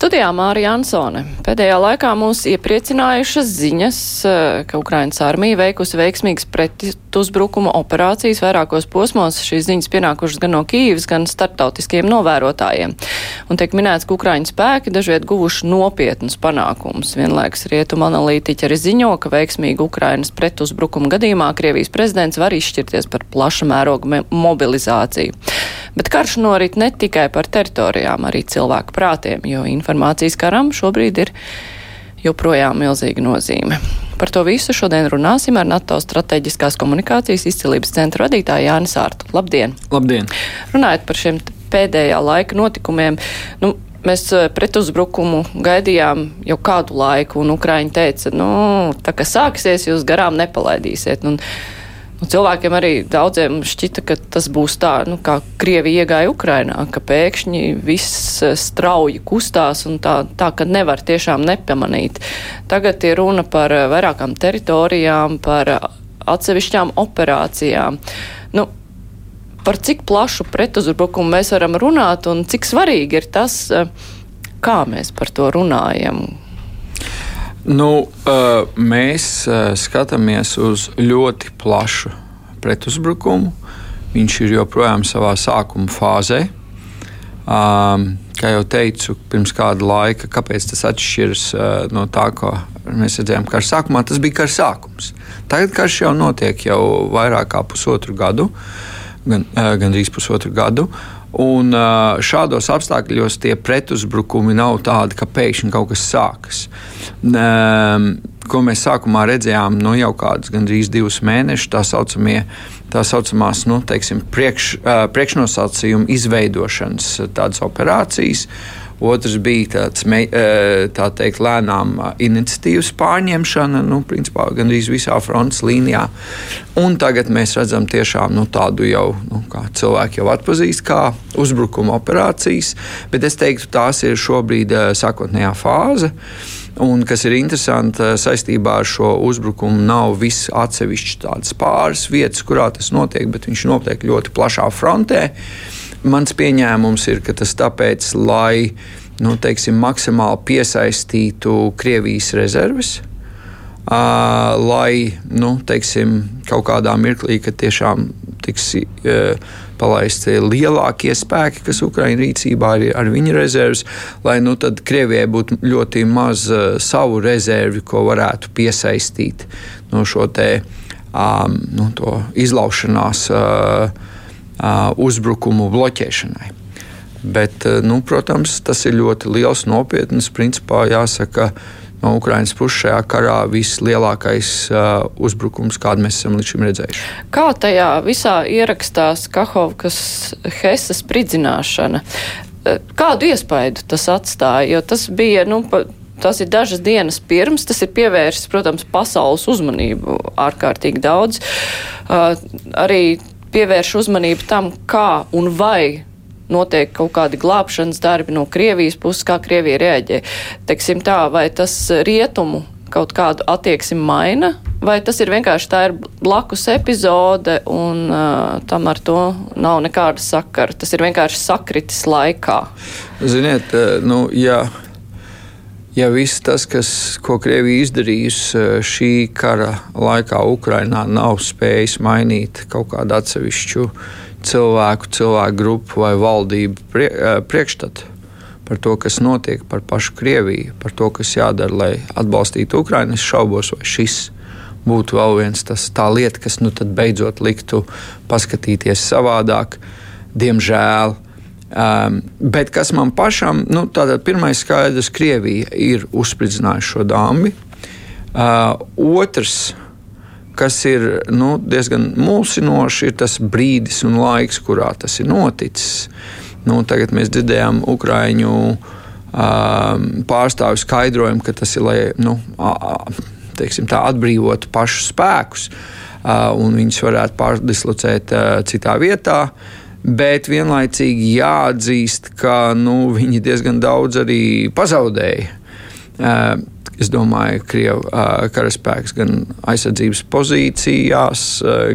Studijā Mārija Ansone. Pēdējā laikā mūs iepriecinājušas ziņas, eh, ka Ukrainas armija veikusi veiksmīgas pretuzbrukuma operācijas vairākos posmos. Šīs ziņas pienākušas gan no Kīvas, gan starptautiskiem novērotājiem. Un tiek minēts, ka Ukraiņas spēki dažviet guvuši nopietnus panākumus. Vienlaiks rietuma analītiķi arī ziņo, ka veiksmīgu Ukrainas pretuzbrukuma gadījumā Krievijas prezidents var izšķirties par plaša mēroga mobilizāciju. Bet karš norit ne tikai par teritorijām, arī cilvēku prātiem, jo informācijas karam šobrīd ir joprojām milzīga nozīme. Par to visu šodien runāsim ar NATO strateģiskās komunikācijas izcilības centra vadītāju Jānis Ārtu. Labdien! Labdien! Runājot par šiem pēdējā laika notikumiem, nu, Mēs eh, pretuzbrukumu gaidījām jau kādu laiku, un Ukraiņi teica, nu, tā kā sāksies, jūs garām nepalaidīsiet. Un, Nu, cilvēkiem arī daudziem šķita, ka tas būs tā, nu, kā Krievija iegāja Ukrainā, ka pēkšņi viss eh, strauji kustās un tā, tā ka nevar tiešām nepamanīt. Tagad ir runa par eh, vairākām teritorijām, par eh, atsevišķām operācijām. Nu, par cik plašu pretuzbrukumu mēs varam runāt un cik svarīgi ir tas, kā mēs par to runājam, Nu, mēs skatāmies uz ļoti plašu pretuzbrukumu. Viņš ir joprojām savā sākuma fāzē. Kā jau teicu, pirms kāda laika, kāpēc tas atšķiras no tā, ko mēs redzējām kara sākumā, tas bija kara sākums. Tagad karš jau notiek jau vairāk kā pusotru gadu, gan, gandrīz pusotru gadu. Un šādos apstākļos tie pretuzbrukumi nav tādi, ka pēkšņi kaut kas sākas. Ko mēs sākumā redzējām, nu jau kādus gandrīz divus mēnešus, tā saucamie tā saucamās nu, teiksim, priekš, priekšnosacījumu izveidošanas tādas operācijas. Otrs bija tāds, tā teikt, lēnām iniciatīvas pārņemšana, nu, principā gandrīz visā frontes līnijā. Un tagad mēs redzam tiešām nu, tādu jau, nu, kā cilvēki jau atpazīst, kā uzbrukuma operācijas, bet es teiktu, tās ir šobrīd sākotnējā fāze. Un, kas ir interesanti saistībā ar šo uzbrukumu, nav viss atsevišķs tādas pāris vietas, kurā tas notiek, bet viņš notiek ļoti plašā frontē. Mans pieņēmums ir, ka tas tāpēc, lai nu, teiksim, maksimāli piesaistītu Krievijas rezerves. Uh, lai nu, teiksim, kaut kādā mirklī, kad tiešām tiks uh, palaisti lielākie spēki, kas Ukraiņu rīcībā ir ar viņa rezerves, lai nu, tad Krievijai būtu ļoti maz uh, savu rezervi, ko varētu piesaistīt no šo te, um, nu, izlaušanās. Uh, uzbrukumu bloķēšanai. Bet, nu, protams, tas ir ļoti liels, nopietns. Principā jāsaka, no Ukraiņas puses šajā karā vislielākais uh, uzbrukums, kādu mēs esam līdz šim redzējuši. Kā tajā visā ierakstās Kahovkas Hesas spridzināšana? Kādu iespaidu tas atstāja? Jo tas bija, nu, pa, tas ir dažas dienas pirms, tas ir pievērsis, protams, pasaules uzmanību ārkārtīgi daudz. Uh, arī pievērš uzmanību tam, kā un vai notiek kaut kādi glābšanas darbi no Krievijas puses, kā Krievija reaģē. Teiksim tā, vai tas rietumu kaut kādu attieksmi maina, vai tas ir vienkārši tā ir blakus epizode un uh, tam ar to nav nekāda sakara. Tas ir vienkārši sakritis laikā. Ziniet, nu, jā. Ja ja viss tas, kas, ko Krievija izdarījusi eh, šī kara laikā Ukrainā, nav spējis mainīt kaut kādu atsevišķu cilvēku, cilvēku grupu vai valdību prie, eh, priekšstatu par to, kas notiek, par pašu Krieviju, par to, kas jādara, lai atbalstītu Ukraiņu, es šaubos, vai šis būtu vēl viens tas tā lieta, kas nu tad beidzot liktu paskatīties savādāk. Diemžēl Um, bet kas man pašam, nu, tātad pirmais skaidrs, Krievija ir uzspridzinājusi šo dāmbi. Uh, otrs, kas ir nu, diezgan mulsinoši, ir tas brīdis un laiks, kurā tas ir noticis. Nu, tagad mēs dzirdējām Ukrāņu um, pārstāvju skaidrojumu, ka tas ir, lai nu, teiksim, tā, atbrīvotu pašus spēkus, uh, un viņus varētu pārdislocēt uh, citā vietā. Uh, bet vienlaicīgi jāatzīst, ka nu, viņi diezgan daudz arī pazaudēja. Es domāju, ka Krievijas karaspēks gan aizsardzības pozīcijās,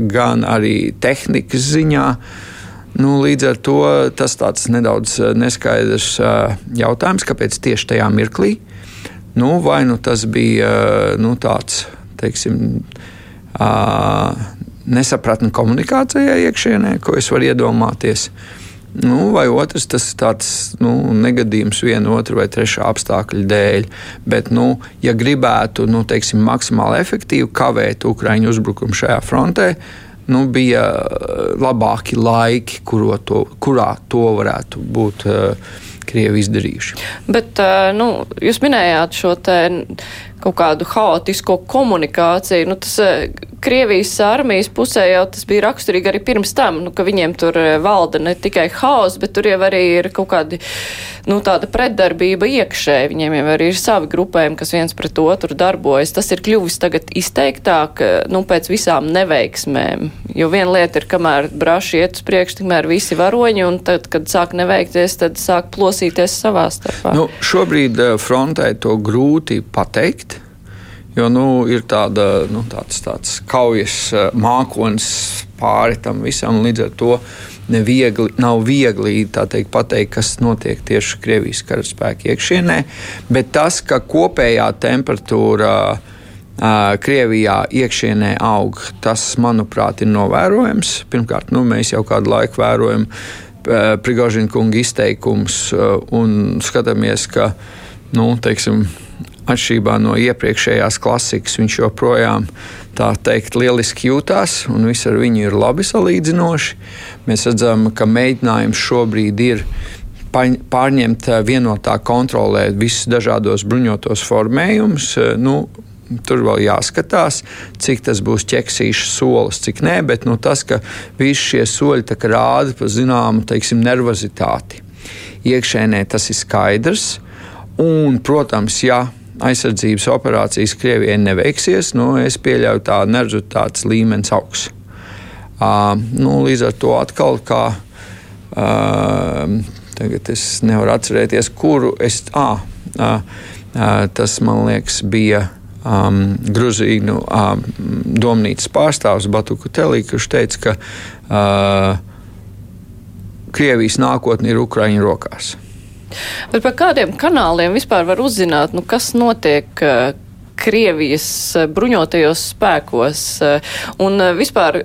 gan arī tehnikas ziņā. Nu, līdz ar to tas tāds nedaudz neskaidrs jautājums, kāpēc tieši tajā mirklī. Nu, vai nu tas bija nu, tāds, teiksim, nesapratne komunikācijā iekšienē, ko es varu iedomāties. Nu, vai otrs, tas ir tāds nu, negadījums viena, otra vai trešā apstākļa dēļ. Bet, nu, ja gribētu nu, teiksim, maksimāli efektīvi kavēt Ukraiņu uzbrukumu šajā frontē, nu, bija labāki laiki, to, kurā to varētu būt. Uh, Krievi izdarījuši. Bet nu, jūs minējāt šo kaut kādu haotisko komunikāciju. Nu, tas Krievijas armijas pusē jau tas bija raksturīgi arī pirms tam, nu, ka viņiem tur eh, valda ne tikai haoss, bet tur jau arī ir kaut kādi, nu, tāda pretdarbība iekšēji. Viņiem jau arī ir savi grupējumi, kas viens pret otru darbojas. Tas ir kļuvis tagad izteiktāk, eh, nu, pēc visām neveiksmēm. Jo viena lieta ir, kamēr braši iet uz priekšu, tikmēr visi varoņi, un tad, kad sāk neveikties, tad sāk plosīties savā starpā. Nu, šobrīd eh, frontē to grūti pateikt. Jo nu, ir tāda, nu, tāds, tāds kaujas eh, mākslinieks pāri tam visam, līdz ar to neviegli, nav viegli teikt, pateikt, kas notiek tieši Krievijas karaspēka iekšienē. Bet tas, ka kopējā temperatūra uh, Krievijā iekšienē aug, tas, manuprāt, ir novērojams. Pirmkārt, nu, mēs jau kādu laiku vērojam uh, Prigožina kunga izteikumus uh, un skatāmies, ka nu, teiksim, atšķirībā no iepriekšējās klasikas, viņš joprojām tā teikt lieliski jūtās, un viss ar viņu ir labi salīdzinoši. Mēs redzam, ka mēģinājums šobrīd ir pārņemt eh, vienotā kontrolē visus dažādos bruņotos formējumus. Eh, nu, Tur vēl jāskatās, cik tas būs ķeksīšs solis, cik nē, bet nu, tas, ka visi šie soļi rāda par zināmu teiksim, nervozitāti. Iekšēnē tas ir skaidrs. Un, protams, ja aizsardzības operācijas Krievijai neveiksies, nu, es pieļauju, tā nervozitātes līmenis augs. Uh, nu, līdz ar to atkal, kā uh, tagad es nevaru atcerēties, kuru es. Ah, uh, uh, tas man liekas bija. Um, Grūzīnu um, domnīcas pārstāvis Batuku Telī, kurš teica, ka uh, Krievijas nākotne ir Ukraiņu rokās. Bet par kādiem kanāliem vispār var uzzināt, nu, kas notiek uh, Krievijas uh, bruņotajos spēkos? Uh, un vispār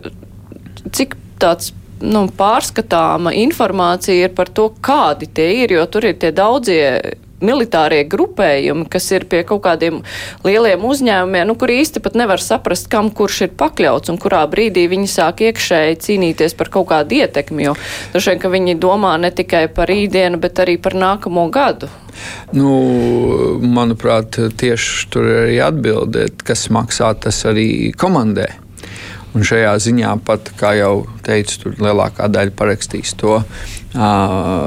cik tāds nu, pārskatāma informācija ir par to, kādi tie ir, jo tur ir tie daudzie militārie grupējumi, kas ir pie kaut kādiem lieliem uzņēmumiem, nu, kur īsti pat nevar saprast, kam kurš ir pakļauts un kurā brīdī viņi sāk iekšēji cīnīties par kaut kādu ietekmi, jo droši vien, ka viņi domā ne tikai par rītdienu, bet arī par nākamo gadu. Nu, manuprāt, tieši tur ir arī atbildēt, kas maksā, tas arī komandē. Un šajā ziņā pat, kā jau teicu, tur lielākā daļa parakstīs to uh,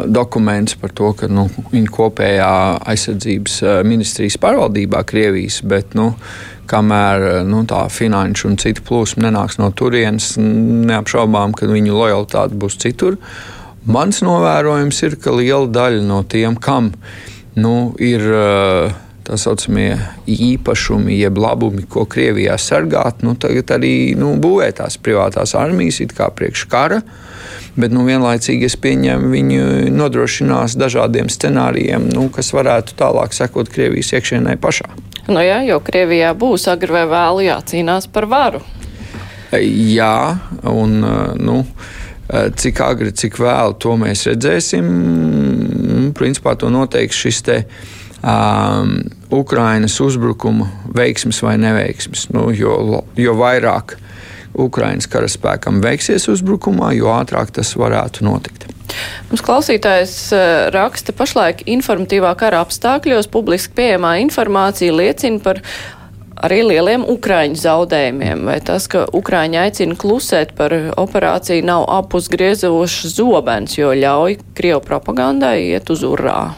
dokumentus par to, ka nu, viņa kopējā aizsardzības ministrijas pārvaldībā Krievijas, bet nu, kamēr nu, tā finanšu un citu plūsma nenāks no turienes, neapšaubām, ka viņu lojalitāte būs citur. Mans novērojums ir, ka liela daļa no tiem, kam nu, ir uh, tā saucamie īpašumi, jeb labumi, ko Krievijā sargāt, nu, tagad arī nu, būvē tās privātās armijas, it kā priekš kara. Bet nu, vienlaicīgi es pieņemu, viņi nodrošinās dažādiem scenārijiem, nu, kas varētu tālāk sekot Krievijas iekšienē pašā. Nu jā, jo Krievijā būs agri vai vēlu jācīnās par varu. Jā, un nu, cik agri, cik vēlu to mēs redzēsim. Principā to noteiks šis te um, Ukrainas uzbrukuma veiksmes vai neveiksmes. Nu, jo, jo vairāk Ukraiņas karaspēkam veiksies uzbrukumā, jo ātrāk tas varētu notikt. Mums klausītājs raksta, pašlaik informatīvā kara apstākļos publiski pieejamā informācija liecina par arī lieliem Ukraiņu zaudējumiem, vai tas, ka Ukraiņi aicina klusēt par operāciju, nav apusgriezošs zobens, jo ļauj Krievu propagandai iet uz urā?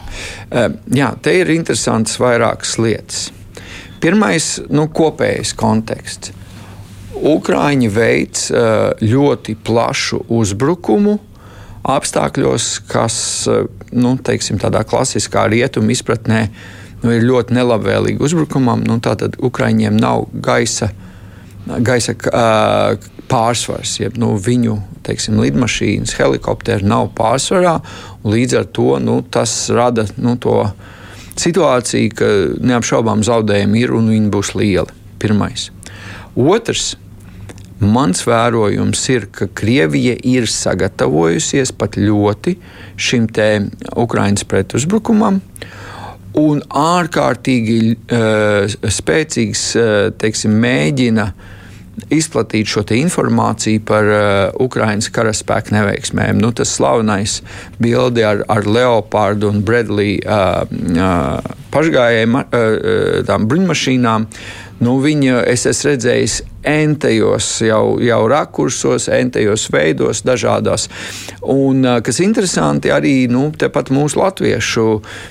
Jā, te ir interesants vairākas lietas. Pirmais, nu, kopējais konteksts. Ukrāņi veids ļoti plašu uzbrukumu apstākļos, kas, nu, teiksim, tādā klasiskā rietumu izpratnē, uh, nu, ir ļoti nelabvēlīgi uzbrukumam. Nu, Tātad Ukraiņiem nav gaisa. Gaisa uh, pārsvars, jeb nu, viņu teiksim, lidmašīnas, helikopteri nav pārsvarā. Līdz ar to nu, tas rada nu, to situāciju, ka neapšaubām zaudējumi ir un viņi būs lieli. Pirmais. Otrs. Mans vērojums ir, ka Krievija ir sagatavojusies pat ļoti šim te Ukraiņas pretuzbrukumam, un ārkārtīgi uh, spēcīgs uh, teiksim, mēģina uh, izplatīt šo informāciju par uh, Ukraiņas karaspēku neveiksmēm. Nu, tas slavenais bildi ar, ar Leopardu un Bredlī uh, uh, pašgājējiem uh, bruņmašīnām. Nu, viņa es esmu redzējis entajos jau, jau rakursos, entajos veidos, dažādās. Un, kas interesanti, arī nu, tepat mūsu latviešu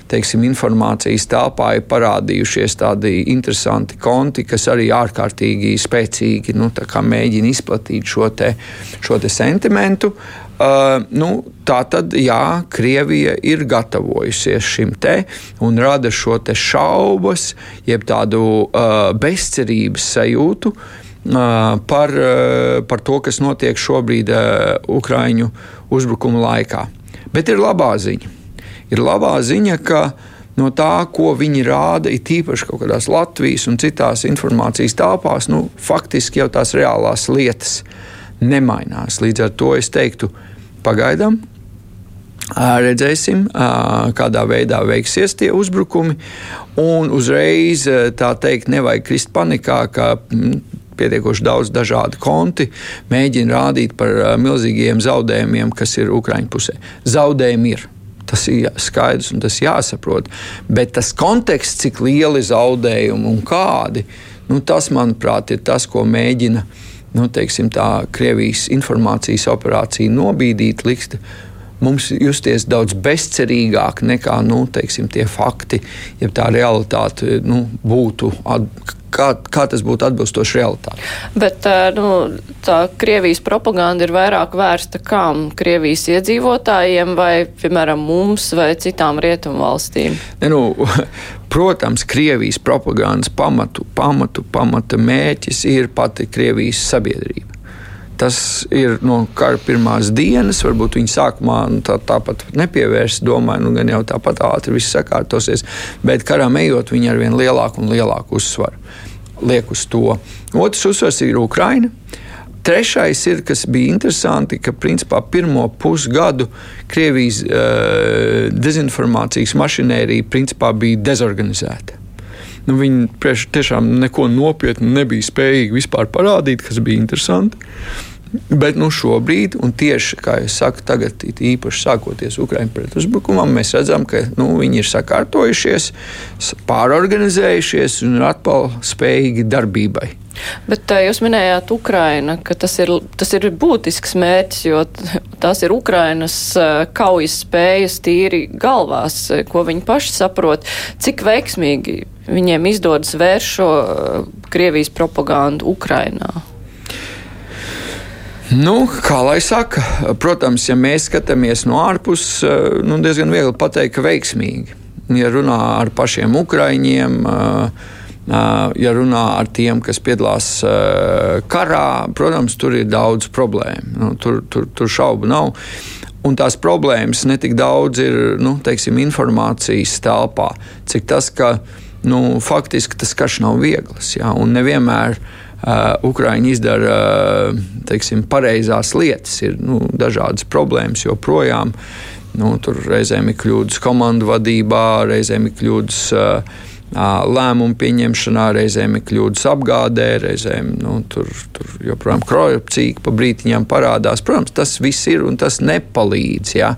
teiksim, informācijas telpā ir parādījušies tādi interesanti konti, kas arī ārkārtīgi spēcīgi nu, mēģina izplatīt šo, te, šo te sentimentu. Uh, nu, tā tad, jā, Krievija ir gatavojusies šim te un rada šo šaubas, jeb tādu uh, bezcerības sajūtu, uh, par, par to, kas notiek šobrīd Ukraiņu uzbrukuma laikā. Bet ir labā ziņa. Ir labā ziņa, ka no tā, ko viņi rāda, ir tīpaši kaut kādās Latvijas un citās informācijas telpās, nu, faktiski jau tās reālās lietas nemainās. Līdz ar to es teiktu, pagaidām. Redzēsim, kādā veidā veiksies tie uzbrukumi. Un uzreiz tā teikt, nevajag krist panikā, ka pietiekoši daudz dažādu konti, mēģina rādīt par milzīgiem zaudējumiem, kas ir Ukraiņu pusē. Zaudējumi ir. Tas ir skaidrs un tas jāsaprot. Bet tas konteksts, cik lieli zaudējumi un kādi, nu, tas, manuprāt, ir tas, ko mēģina nu, teiksim, tā, Krievijas informācijas operācija nobīdīt, likt mums justies daudz bezcerīgāk nekā nu, teiksim, tie fakti, ja tā realitāte nu, būtu. Kā, kā tas būtu atbilstoši realitātei. Bet nu, tā Krievijas propaganda ir vairāk vērsta kam? Krievijas iedzīvotājiem vai, piemēram, mums vai citām rietumu valstīm? Ne, nu, protams, Krievijas propagandas pamatu, pamatu, pamata mērķis ir pati Krievijas sabiedrība. Tas ir no kara pirmās dienas, varbūt viņi sākumā nu, tā, tāpat nepievērsa, domāju, nu gan jau tāpat ātri viss sakārtosies, bet karam ejot, viņi ar vien lielāku un lielāku uzsvaru liek uz to. Otrs uzsvars ir Ukraina. Trešais ir, kas bija interesanti, ka principā pirmo pusgadu Krievijas uh, dezinformācijas mašinērija principā bija dezorganizēta. Nu, viņi tiešām neko nopietnu nebija spējīgi vispār parādīt, kas bija interesanti. Bet nu, šobrīd, un tieši kā jau saku, tagad īpaši sākoties Ukraiņu pretuzbrukumam, mēs redzam, ka nu, viņi ir sakārtojušies, pārorganizējušies un ir atkal spējīgi darbībai. Bet jūs minējāt Ukraina, ka tas ir, tas ir būtisks mērķis, jo tās ir Ukrainas kaujas spējas tīri galvās, ko viņi paši saprot, cik veiksmīgi viņiem izdodas vērst šo Krievijas propagandu Ukrainā. Nu, kā lai saka, protams, ja mēs skatāmies no ārpuses, eh, nu, diezgan viegli pateikt, ka veiksmīgi. Ja runā ar pašiem ukraiņiem, eh, eh, ja runā ar tiem, kas piedalās karā, protams, tur ir daudz problēmu. Nu, tur, tur, tur šaubu nav. Un tās problēmas ne tik daudz ir nu, teiksim, informācijas telpā, cik tas, ka nu, faktiski tas karš nav viegls. Ja, un nevienmēr uh, Ukraiņi izdara uh, teiksim, pareizās lietas, ir nu, dažādas problēmas joprojām. Nu, tur reizēm ir kļūdas komandu vadībā, reizēm ir kļūdas uh, lēmumu pieņemšanā, reizēm ir kļūdas apgādē, reizēm nu, tur, tur joprojām korupcija pa brītiņām parādās. Protams, tas viss ir un tas nepalīdz ja,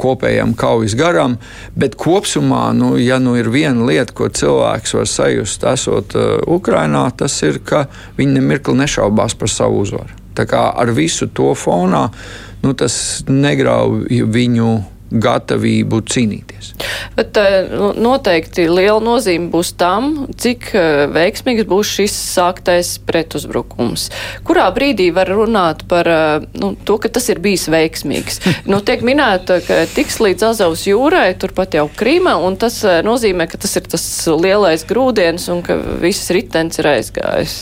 kopējam kaujas garam, bet kopumā, nu, ja nu ir viena lieta, ko cilvēks var sajust, esot Ukrainā, tas ir, ka viņi nemirkli nešaubās par savu uzvaru. Tā kā ar visu to fonā nu, tas negrauj viņu gatavību cīnīties. Bet eh, nu, noteikti liela nozīme būs tam, cik eh, veiksmīgs būs šis sāktais pretuzbrukums. Kurā brīdī var runāt par eh, nu, to, ka tas ir bijis veiksmīgs? nu, tiek minēta, ka tiks līdz Azovas jūrai, turpat jau Krīma, un tas nozīmē, ka tas ir tas lielais grūdienis un ka viss ritens ir aizgājis.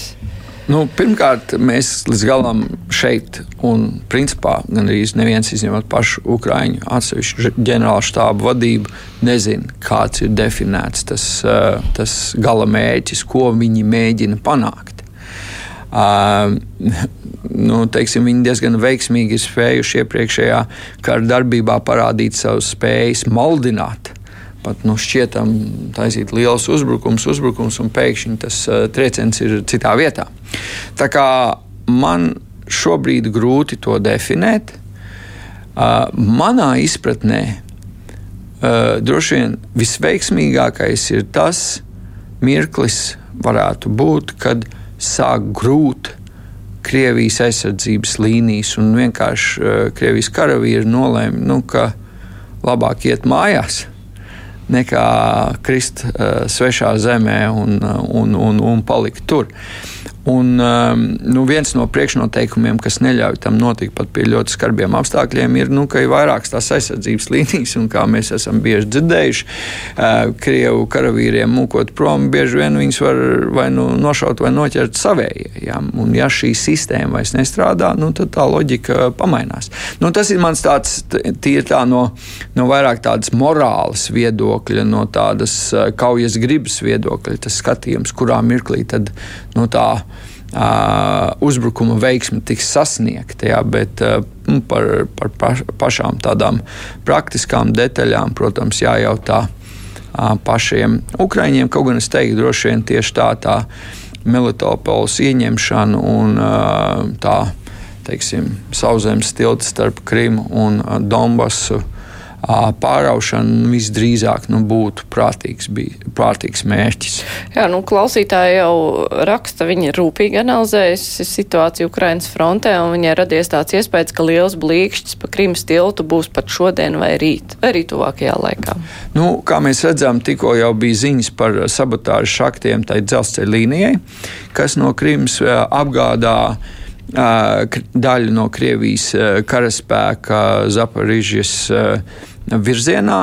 Nu, pirmkārt, mēs līdz galam šeit, un principā gandrīz neviens izņemot pašu Ukrāņu atsevišķu ģenerāla štābu vadību, nezina, kāds ir definēts tas, eh, tas gala mērķis, ko viņi mēģina panākt. Uh, nu, teiksim, viņi diezgan veiksmīgi ir spējuši iepriekšējā kara darbībā parādīt savas spējas maldināt pat nu, šķietam taisīt liels uzbrukums, uzbrukums, un pēkšņi tas uh, trieciens ir citā vietā. Tā kā man šobrīd grūti to definēt. Uh, manā izpratnē uh, droši vien visveiksmīgākais ir tas mirklis, varētu būt, kad sāk grūt Krievijas aizsardzības līnijas, un vienkārši uh, Krievijas karavīri nolēma, nu, ka labāk iet mājās nekā krist uh, svešā zemē un, un, un, un palikt tur. Un, um, nu, viens no priekšnoteikumiem, kas neļauj tam notikt pat pie ļoti skarbiem apstākļiem, ir, nu, ka ir vairākas tās aizsardzības līnijas, un kā mēs esam bieži dzirdējuši, uh, krievu karavīriem mūkot prom, bieži vien viņus var vai nu nošaut vai noķert savējie. Ja? Un, ja šī sistēma vairs nestrādā, nu, tad tā loģika pamainās. Nu, tas ir mans tāds tīri tā no, no vairāk tādas morāles viedokļa, no tādas uh, kaujas gribas viedokļa, tas skatījums, kurā mirklī tad nu, tā uzbrukuma veiksme tiks sasniegta, jā, bet uh, par, par paš, pašām tādām praktiskām detaļām, protams, jājautā pašiem Ukraiņiem. Kaut gan es teiktu, droši vien tieši tā, tā Melitopols ieņemšana un tā, teiksim, sauszemes tilts starp Krimu un Donbasu pāraušana visdrīzāk nu, būtu prātīgs, bija, prātīgs mērķis. Jā, nu, klausītāji jau raksta, viņi ir rūpīgi analizējusi situāciju Ukrainas frontē, un viņai radies tāds iespējas, ka liels blīkšķis pa Krimas tiltu būs pat šodien vai rīt, vai arī tuvākajā laikā. Nu, kā mēs redzam, tikko jau bija ziņas par sabotāžu šaktiem tai dzelzceļa līnijai, kas no Krimas apgādā daļu no Krievijas karaspēka Zaporižas virzienā.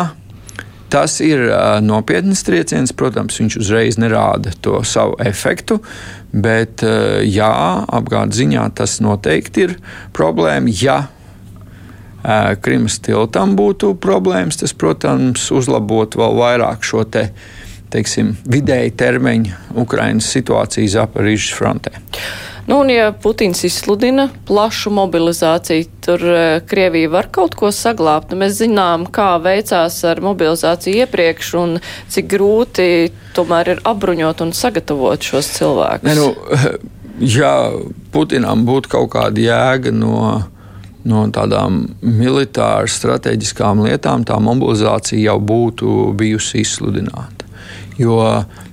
Tas ir uh, nopietns trieciens, protams, viņš uzreiz nerāda to savu efektu, bet, uh, jā, apgādes ziņā tas noteikti ir problēma. Ja uh, Krimas tiltam būtu problēmas, tas, protams, uzlabotu vēl vairāk šo te, teiksim, vidēji termiņu Ukraiņas situāciju Zaporīžas frontē. Nu, un ja Putins izsludina plašu mobilizāciju, tur uh, Krievija var kaut ko saglābt. Nu, mēs zinām, kā veicās ar mobilizāciju iepriekš un cik grūti tomēr ir apbruņot un sagatavot šos cilvēkus. Ne, nu, ja Putinam būtu kaut kāda jēga no no tādām militāru strateģiskām lietām, tā mobilizācija jau būtu bijusi izsludināta. Jo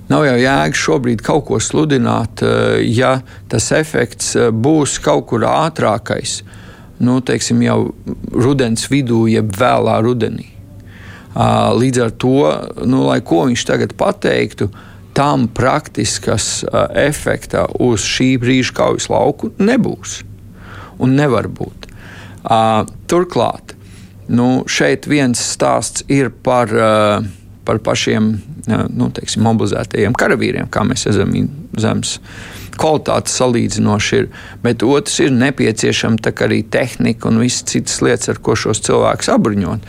Nav jau jēga šobrīd kaut ko sludināt, eh, ja tas efekts eh, būs kaut kur ātrākais, nu, teiksim, jau rudens vidū, jeb vēlā rudenī. Līdz ar to, nu, lai ko viņš tagad pateiktu, tam praktiskas efekta uz šī brīža kaujas lauku nebūs un nevar būt. Turklāt, nu, šeit viens stāsts ir par uh, par pašiem nu, teiksim, mobilizētajiem karavīriem, kā mēs redzam, zemes kvalitāte salīdzinoši ir. Bet otrs ir nepieciešama arī tehnika un visas citas lietas, ar ko šos cilvēkus apbruņot.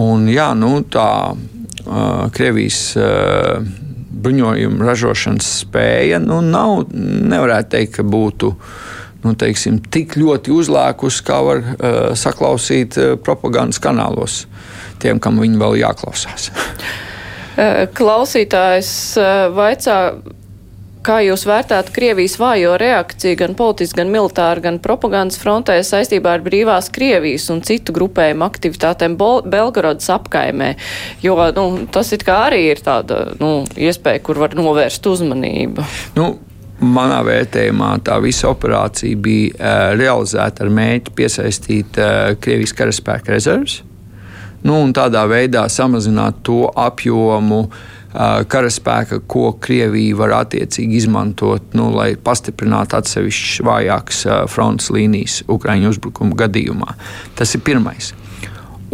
Un, jā, nu, tā uh, Krievijas uh, bruņojuma ražošanas spēja nu, nav, nevarētu teikt, ka būtu nu, teiksim, tik ļoti uzlēkusi, kā var uh, saklausīt uh, propagandas kanālos tiem, kam viņi vēl jāklausās. Eh, klausītājs eh, vaicā, kā jūs vērtētu Krievijas vājo reakciju gan politiski, gan militāri, gan propagandas frontē saistībā ar brīvās Krievijas un citu grupējumu aktivitātēm Belgorodas apkaimē? Jo nu, tas it kā arī ir tāda nu, iespēja, kur var novērst uzmanību. Nu. Manā vērtējumā tā visa operācija bija uh, realizēta ar mērķi piesaistīt uh, Krievijas karaspēka rezerves nu, un tādā veidā samazināt to apjomu. Karaspēka, ko Krievija var attiecīgi izmantot, nu, lai pastiprinātu atsevišķas vājākas frontes līnijas Ukraiņu uzbrukuma gadījumā. Tas ir pirmais.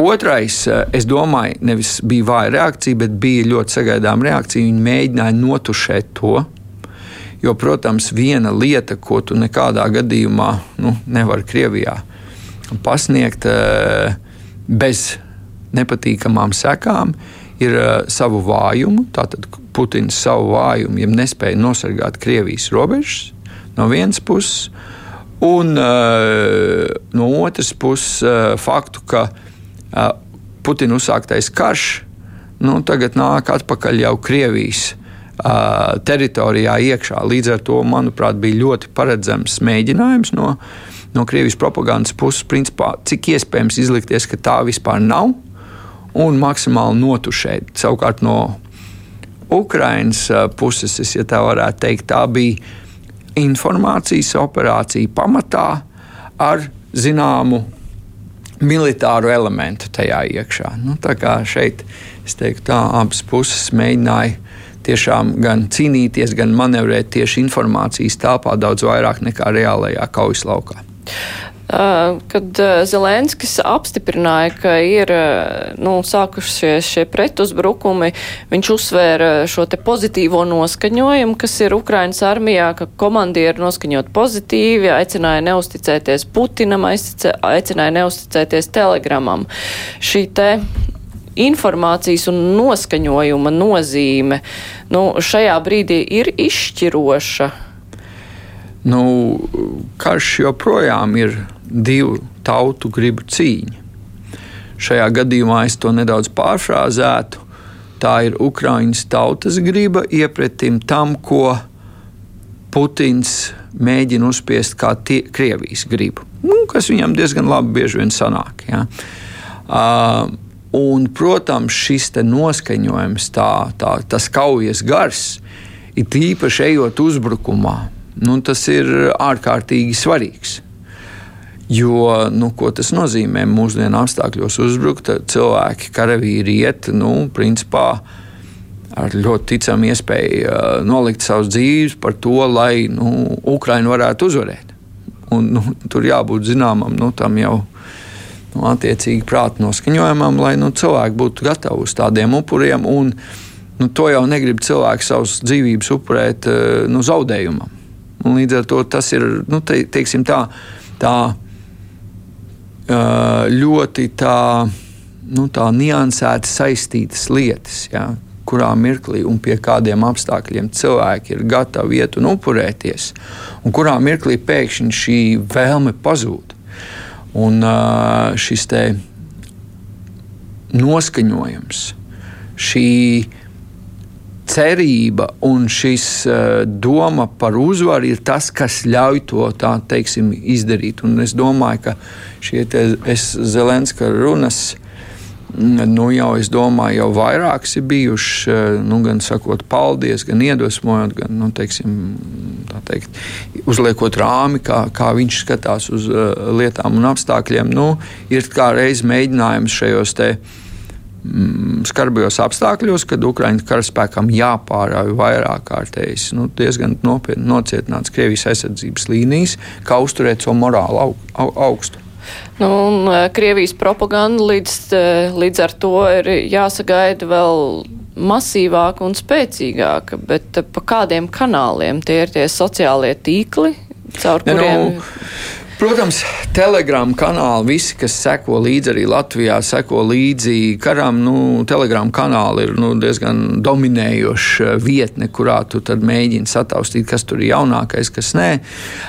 Otrais, es domāju, nevis bija vāja reakcija, bet bija ļoti sagaidāma reakcija. Viņi mēģināja notušēt to, Jo, protams, viena lieta, ko tu nekādā gadījumā nu, nevari Krievijā pasniegt bez nepatīkamām sekām, ir eh, savu vājumu. Tātad Putins savu vājumu, ja nespēja nosargāt Krievijas robežas no vienas puses, un uh, no otras puses uh, faktu, ka uh, Putina uzsāktais karš nu, tagad nāk atpakaļ jau Krievijas uh, teritorijā iekšā. Līdz ar to, manuprāt, bija ļoti paredzams mēģinājums no, no Krievijas propagandas puses, principā, cik iespējams izlikties, ka tā vispār nav, un maksimāli notušēt. Savukārt no Ukraiņas puses, es, ja tā varētu teikt, tā bija informācijas operācija pamatā ar zināmu militāru elementu tajā iekšā. Nu, tā kā šeit es teiktu, tā abas puses mēģināja tiešām gan cīnīties, gan manevrēt tieši informācijas telpā daudz vairāk nekā reālajā kaujas laukā. Kad Zelenskis apstiprināja, ka ir nu, sākušies šie pretuzbrukumi, viņš uzsvēra šo pozitīvo noskaņojumu, kas ir Ukrainas armijā, ka komandieri noskaņot pozitīvi, aicināja neusticēties Putinam, aicināja neusticēties telegramam. Šī te informācijas un noskaņojuma nozīme nu, šajā brīdī ir izšķiroša. Nu, karš joprojām ir divu tautu gribu cīņa. Šajā gadījumā es to nedaudz pārfrāzētu. Tā ir Ukraiņas tautas griba iepretim tam, ko Putins mēģina uzspiest kā tie, Krievijas gribu, nu, kas viņam diezgan labi bieži vien sanāk. Ja. Uh, un, protams, šis noskaņojums, tā, tā, tas kaujas gars, ir īpaši ejot uzbrukumā, nu, tas ir ārkārtīgi svarīgs. Jo, nu, ko tas nozīmē? Mūsdienu apstākļos uzbrukt, cilvēki, karavīri iet, nu, principā ar ļoti ticamu iespēju uh, nolikt savus dzīvības par to, lai nu, Ukraiņa varētu uzvarēt. Un, nu, tur jābūt zināmam nu, tam jau nu, attiecīgi prāta noskaņojumam, lai nu, cilvēki būtu gatavi uz tādiem upuriem. Un, nu, to jau negrib cilvēki savas dzīvības upurēt uh, nu, zaudējumam. Un līdz ar to tas ir nu, te, teiksim, tā. tā ļoti tā, nu, tā niansēti saistītas lietas. Ja, kurā mirklī un pie kādiem apstākļiem cilvēki ir gatavi iet un upurēties, un kurā mirklī pēkšņi šī vēlme pazūd. Un šis noskaņojums, šī cerība un šis doma par uzvaru ir tas, kas ļauj to tā teiksim, izdarīt. Un es domāju, ka šie Zelenska runas. Nu, jau es domāju, jau vairākas ir bijušas, nu, gan sakot, paldies, gan iedvesmojot, gan nu, teiksim, teikt, uzliekot rāmi, kā, kā viņš skatās uz uh, lietām un apstākļiem. Nu, ir kā reizes mēģinājums šajos te, mm, skarbajos apstākļos, kad Ukraiņas karaspēkam jāpārāj vairāk kārtējas, nu, diezgan nopietni nocietināts Krievijas aizsardzības līnijas, kā uzturēt šo so morāli au, au, augstu. Nu, un e, Krievijas propaganda līdz, e, līdz ar to ir jāsagaida vēl masīvāka un spēcīgāka, bet e, pa kādiem kanāliem tie ir tie sociālie tīkli, caur nu, kuriem. Ne, nu, Protams, telegrāma kanāli, visi, kas seko līdzi arī Latvijā, seko līdzi karam. Nu, telegrāma kanāli ir nu, diezgan dominējoša vietne, kurā tu mēģini sataustīt, kas tur ir jaunākais, kas nē.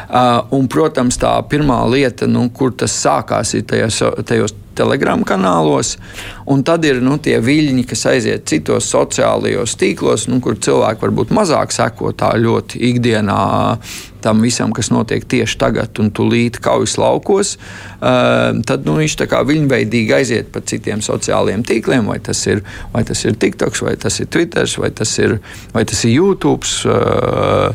Uh, un, protams, tā pirmā lieta, nu, kur tas sākās, ir tajos, tajos telegramu kanālos, un tad ir nu, tie viļņi, kas aiziet citos sociālajos tīklos, nu, kur cilvēki varbūt mazāk seko tā ļoti ikdienā tam visam, kas notiek tieši tagad, un tūlīt kaujas laukos, uh, tad nu, viņš tā kā viļņveidīgi aiziet pa citiem sociālajiem tīkliem, vai tas ir, vai tas ir TikToks, vai tas ir Twitter, vai tas ir, vai tas ir YouTube. Uh,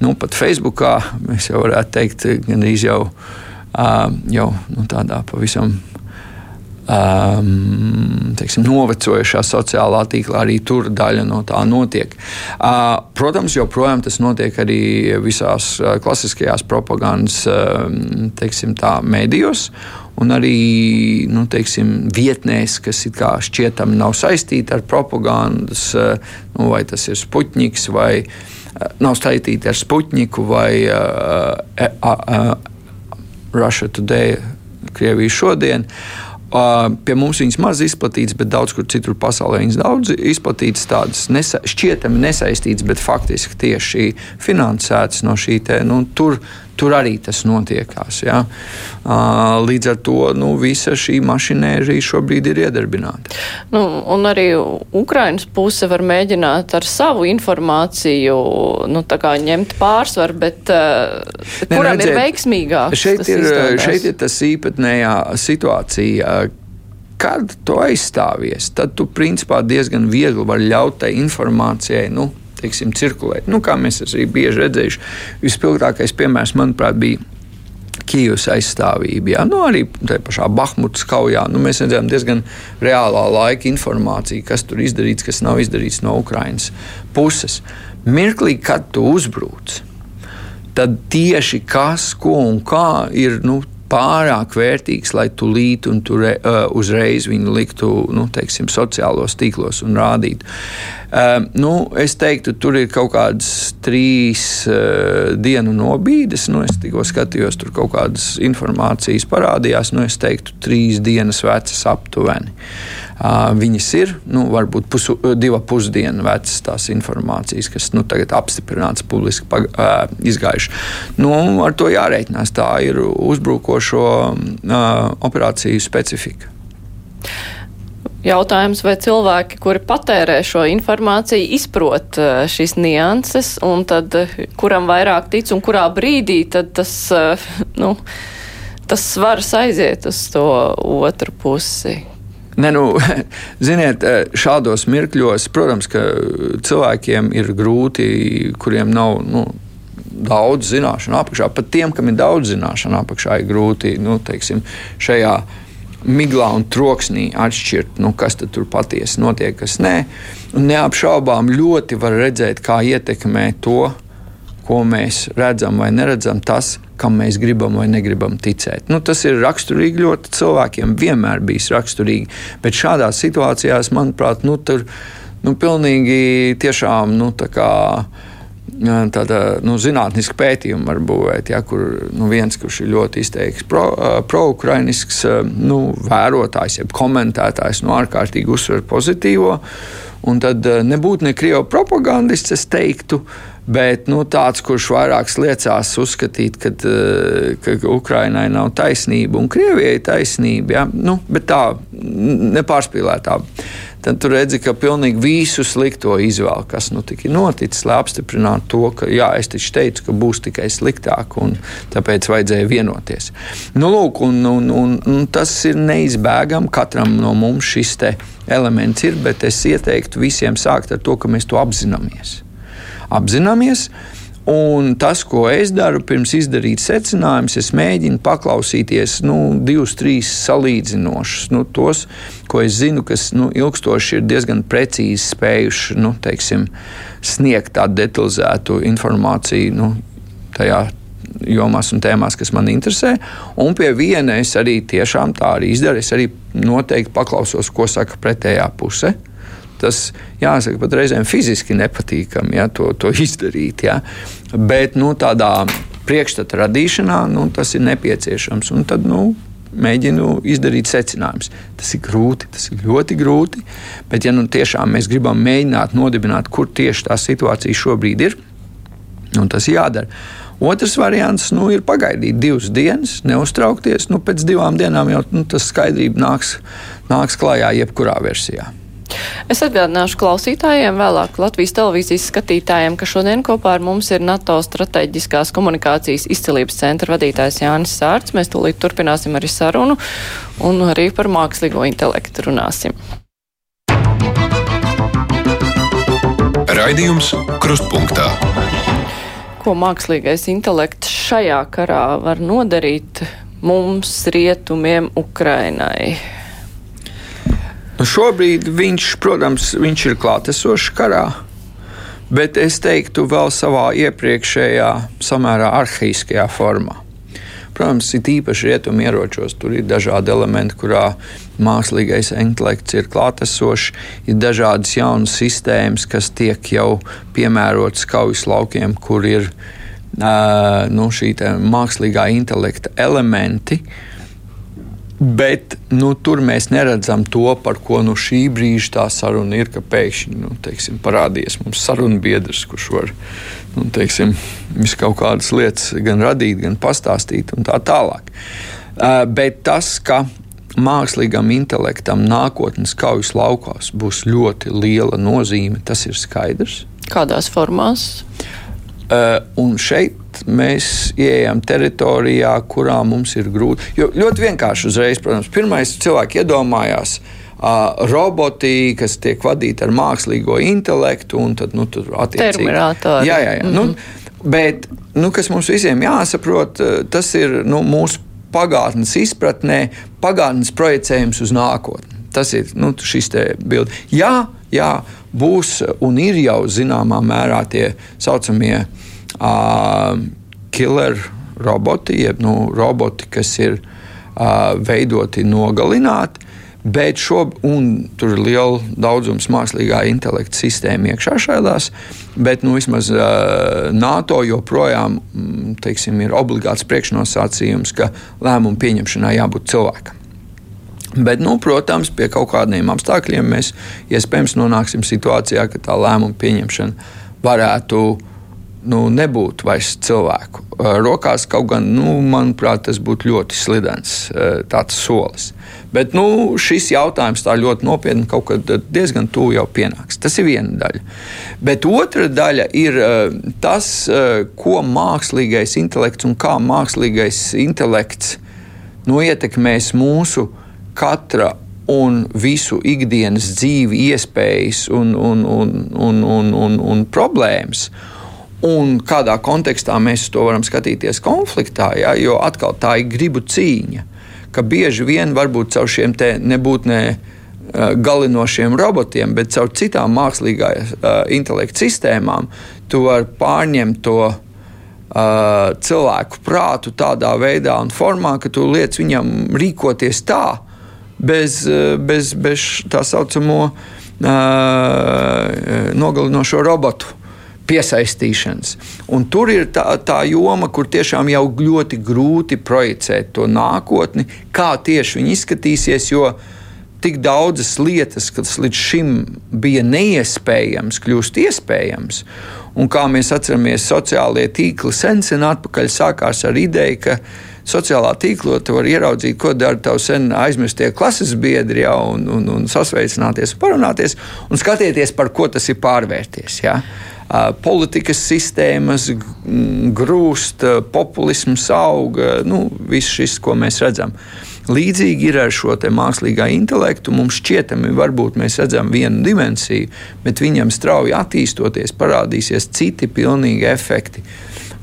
nu, pat Facebookā mēs jau varētu teikt, gandrīz jau, uh, jau nu, tādā pavisam um, teiksim, novecojušā sociālā tīklā, arī tur daļa no tā notiek. Uh, protams, joprojām tas notiek arī visās uh, klasiskajās propagandas uh, teiksim, tā, medijos. Un arī nu, teiksim, vietnēs, kas šķietami nav saistīti ar propagandas, uh, nu, vai tas ir Sputniks vai, nav saistīti ar Sputniku vai uh, uh, Russia Today, Krievija šodien. Uh, pie mums viņas maz izplatītas, bet daudz kur citur pasaulē viņas daudz izplatītas, tādas nesa šķietami nesaistītas, bet faktiski tieši finansētas no šī te. Nu, tur, tur arī tas notiekās. Ja? Līdz ar to nu, visa šī mašinērija šobrīd ir iedarbināta. Nu, un arī Ukraiņas puse var mēģināt ar savu informāciju nu, ņemt pārsvaru, bet, bet ne, kuram redzēt, ir veiksmīgāk? Šeit, ir, šeit ir tas īpatnējā situācija. Kad tu aizstāvies, tad tu principā diezgan viegli vari ļaut tai informācijai nu, teiksim, cirkulēt. Nu, kā mēs arī bieži redzējuši, vispilgtākais piemērs, manuprāt, bija. Kijavas aizstāvība, jā, nu, arī tajā pašā Bahmutas kaujā. Nu, mēs redzējām diezgan reālā laika informāciju, kas tur izdarīts, kas nav izdarīts no Ukraiņas puses. Mirklī, kad tu uzbrūc, tad tieši kas, ko un kā ir nu, pārāk vērtīgs, lai tu lītu un tu re, uh, uzreiz viņu liktu nu, teiksim, sociālos tīklos un rādītu. Uh, nu, es teiktu, tur ir kaut kādas trīs uh, dienu nobīdes. Nu, es tikko skatījos, tur kaut kādas informācijas parādījās. Nu, es teiktu, trīs dienas vecas aptuveni. Viņas ir nu, varbūt pusu, divu pusdienu vecas tās informācijas, kas nu, tagad apstiprināts, publiski pag, izgājuši. Nu, ar to jārēķinās. Tā ir uzbrukošo operāciju specifika. Jautājums, vai cilvēki, kuri patērē šo informāciju, izprot šīs nianses, un tad kuram vairāk tic un kurā brīdī tas, nu, tas svars aiziet uz to otru pusi? Ne, nu, ziniet, eh, šādos mirkļos, protams, ka cilvēkiem ir grūti, kuriem nav. Nu, Daudz zināšanu apakšā. Pat tiem, kam ir daudz zināšanu apakšā, ir grūti nu, teiksim, šajā miglā un troksnī atšķirt, nu, kas tur patiesi notiek, kas nē. Un neapšaubām ļoti var redzēt, kā ietekmē to, ko mēs redzam vai neredzam, tas, kam mēs gribam vai negribam ticēt. Nu, tas ir raksturīgi ļoti cilvēkiem, vienmēr bijis raksturīgi. Bet šādās situācijās, manuprāt, nu, tur nu, pilnīgi tiešām nu, tā kā tāda nu, zinātniska pētījuma var būvēt, ja, kur nu, viens, kurš ir ļoti izteikts pro-ukrainisks pro nu, vērotājs, jeb komentētājs, nu, ārkārtīgi uzsver pozitīvo. Un tad nebūtu ne krievu propagandists, es teiktu, Bet nu, tāds, kurš vairāk liecās uzskatīt, ka, eh, ka Ukrainai nav taisnība un Krievijai taisnība, ja? nu, bet tā nepārspīlētā. Tad tur redzi, ka pilnīgi visu slikto izvēle, kas nu tik ir noticis, lai apstiprinātu to, ka, jā, es taču teicu, ka būs tikai sliktāk, un tāpēc vajadzēja vienoties. Nu, lūk, un, un, un, un tas ir neizbēgami. Katram no mums šis elements ir, bet es ieteiktu visiem sākt ar to, ka mēs to apzināmies apzināmies. Un tas, ko es daru, pirms izdarīt secinājumus, es mēģinu paklausīties nu, divus, trīs salīdzinošus, nu, tos, ko es zinu, kas nu, ilgstoši ir diezgan precīzi spējuši nu, teiksim, sniegt tādu detalizētu informāciju nu, tajā jomās un tēmās, kas man interesē. Un pie viena es arī tiešām tā arī izdaru. Es arī noteikti paklausos, ko saka pretējā puse tas, jāsaka, pat reizēm fiziski nepatīkami ja, to, to izdarīt. Ja. Bet nu, tādā priekšstata radīšanā nu, tas ir nepieciešams. Un tad, nu, mēģinu izdarīt secinājumus. Tas ir grūti, tas ir ļoti grūti. Bet, ja nu tiešām mēs gribam mēģināt nodibināt, kur tieši tā situācija šobrīd ir, nu, tas ir jādara. Otrs variants nu, ir pagaidīt divas dienas, neuztraukties. Nu, pēc divām dienām jau nu, tas skaidrība nāks, nāks klajā jebkurā versijā. Es atgādināšu klausītājiem, vēlāk Latvijas televīzijas skatītājiem, ka šodien kopā ar mums ir NATO strateģiskās komunikācijas izcelības centra vadītājs Jānis Sārts. Mēs tūlīt turpināsim arī sarunu un arī par mākslīgo intelektu runāsim. Raidījums Krustpunktā. Ko mākslīgais intelekts šajā karā var nodarīt mums, rietumiem, Ukrainai? Nu, šobrīd viņš, protams, viņš ir klātesošs karā, bet es teiktu, vēl savā iepriekšējā, samērā arhīskajā formā. Protams, ir īpaši rietumu ieročos. Tur ir dažādi elementi, kurā mākslīgais intelekts ir klātesošs. Ir dažādas jaunas sistēmas, kas tiek jau piemērotas kaujas laukiem, kur ir uh, nu, šī mākslīgā intelekta elementi. Uh, Bet nu, tur mēs neredzam to, par ko nu, šī brīža tā saruna ir. Pēkšņi nu, teiksim, parādījies mums sarunbiedrs, kurš var nu, teiksim, kaut kādas lietas gan radīt, gan pastāstīt un tā tālāk. Uh, bet tas, ka mākslīgam intelektam nākotnes kaujas laukās būs ļoti liela nozīme, tas ir skaidrs. Kādās formās? Uh, un šeit mēs ieejam teritorijā, kurā mums ir grūti. Jo ļoti vienkārši uzreiz, protams, pirmais cilvēks iedomājās. Uh, roboti, kas tiek vadīti ar mākslīgo intelektu, un tad nu, tur attiecīgi Terminatori. Jā, jā, jā. Mm -hmm. nu, bet nu, kas mums visiem jāsaprot, tas ir nu, mūsu pagātnes izpratnē, pagātnes projicējums uz nākotni. Tas ir nu, šis bildes. Jā, jā, būs un ir jau zināmā mērā tie saucamie uh, killer roboti, jeb nu, roboti, kas ir uh, veidoti nogalināt. Bet šobrīd tur ir liela daudzums mākslīgā intelekta sistēma iekšā šādās, bet nu, vismaz uh, NATO joprojām teiksim, ir obligāts priekšnosacījums, ka lēmumu pieņemšanai jābūt cilvēkam. Bet, nu, protams, pie kaut kādiem apstākļiem mēs iespējams nonāksim situācijā, ka tā lēmuma pieņemšana varētu uh, nu, nebūtu vairs cilvēku rokās. Kaut gan, nu, manuprāt, tas būtu ļoti slidens solis. Bet nu, šis jautājums tā ļoti nopietni kaut kad diezgan tuvu jau pienāks. Tas ir viena daļa. Bet otra daļa ir tas, ko mākslīgais intelekts un kā mākslīgais intelekts nu, ietekmēs mūsu katra un visu ikdienas dzīvi, iespējas un, un, un, un, un, un, un problēmas. Un kādā kontekstā mēs to varam skatīties konfliktā, ja, jo atkal tā ir gribu cīņa. Ka bieži vien varbūt caur šiem nebūtnē uh, galinošiem robotiem, bet caur citām mākslīgā uh, intelekta sistēmām, tu vari pārņemt to uh, cilvēku prātu tādā veidā un formā, ka tu liec viņam rīkoties tā, bez, bez, bez tā saucamo uh, nogalinošo robotu piesaistīšanas. Un tur ir tā, tā joma, kur tiešām jau ļoti grūti projicēt to nākotni, kā tieši viņi izskatīsies. Jo tik daudzas lietas, kas līdz šim bija neiespējams, kļūst iespējams. Un kā mēs atceramies, sociālie tīkli sen, sen atpakaļ sākās ar ideju, ka sociālā tīklā tu vari ieraudzīt, ko dara tavi sen aizmirstie klases biedri, ja, un, un, un sasveicināties, parunāties un skatīties, par ko tas ir pārvērties. Ja politikas sistēmas grūst, populisms auga, nu, viss šis, ko mēs redzam. Līdzīgi ir ar šo mākslīgā intelektu. Mums šķietami, varbūt mēs redzam vienu dimensiju, bet viņam strauji attīstoties, parādīsies citi pilnīgi efekti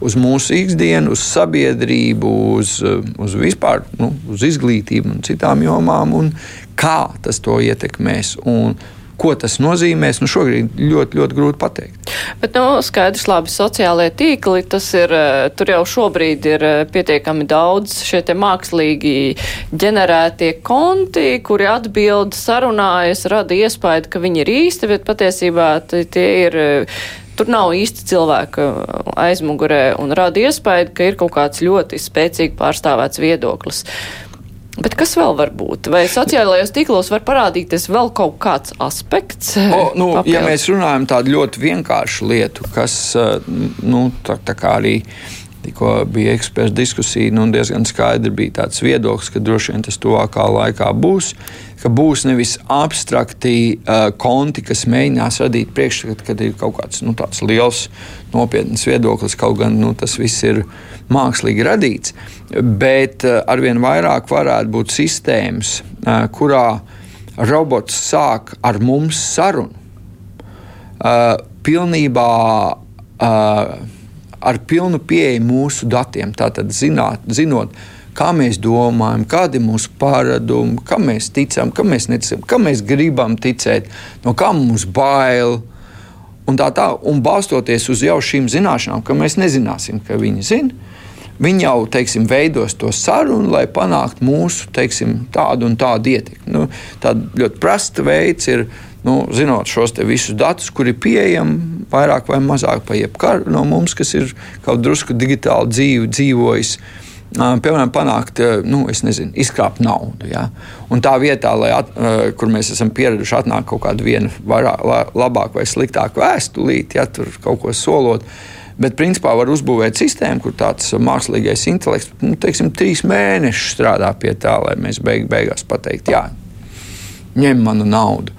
uz mūsu ikdienu, uz sabiedrību, uz, uz vispār nu, uz izglītību un citām jomām, un kā tas to ietekmēs. Un Ko tas nozīmēs, nu šobrīd ļoti, ļoti grūti pateikt. Bet, nu, skaidrs, labi, sociālajie tīkli, tas ir, eh, tur jau šobrīd ir eh, pietiekami daudz šie te mākslīgi ģenerētie konti, kuri atbild, sarunājas, rada iespēju, ka viņi ir īsti, bet patiesībā tie ir eh, tur nav īsti cilvēka aizmugurē un rada iespēju, ka ir kaut kāds ļoti spēcīgi pārstāvēts viedoklis. Bet kas vēl var būt? Vai sociālajos tīklos var parādīties vēl kaut kāds aspekts? O, nu, papildus? ja mēs runājam tādu ļoti vienkāršu lietu, kas eh, nu, tā, tā kā arī tikko bija eksperta diskusija, nu, diezgan skaidri bija tāds viedoklis, ka droši vien tas tuvākā laikā būs. Ka būs nevis abstrakti uh, konti, kas mēģinās radīt priekšstatu, kad ir kaut kāds nu, liels, nopietns viedoklis, kaut gan nu, tas viss ir mākslīgi radīts, bet eh, arvien vairāk varētu būt sistēmas, eh, kurā robots sāk ar mums sarunu. Eh, pilnībā ar pilnu pieeju mūsu datiem, tātad zināt, zinot, kā mēs domājam, kādi ir mūsu paradumi, kam mēs ticam, kam mēs neticam, kam mēs gribam ticēt, no kā mums bail. Un tā tā, un balstoties uz jau šīm zināšanām, ka mēs nezināsim, ka viņi zina, Viņi jau teiksim, veidos to sarunu, lai panāktu mūsu teiksim, tādu un tādu ietekmi. Nu, Tāds ļoti prasts veids ir, nu, zinot šos visus datus, kuri ir pieejami vairāk vai mazāk pa jebkuru no mums, kas ir kaut drusku digitāli dzīvi, dzīvojis. Piemēram, panākt, nu, nezinu, izkrāpt naudu. Ja? Un tā vietā, at, kur mēs esam pieraduši, atnāk kaut kāda viena vairāk, labāka vai sliktāka vēstulīte, ja tur kaut ko solot. Bet, principā, var uzbūvēt sistēmu, kur tāds mākslīgais intelekts, nu, teiksim, trīs mēnešus strādā pie tā, lai mēs beig beigās pateiktu, jā, ņem manu naudu.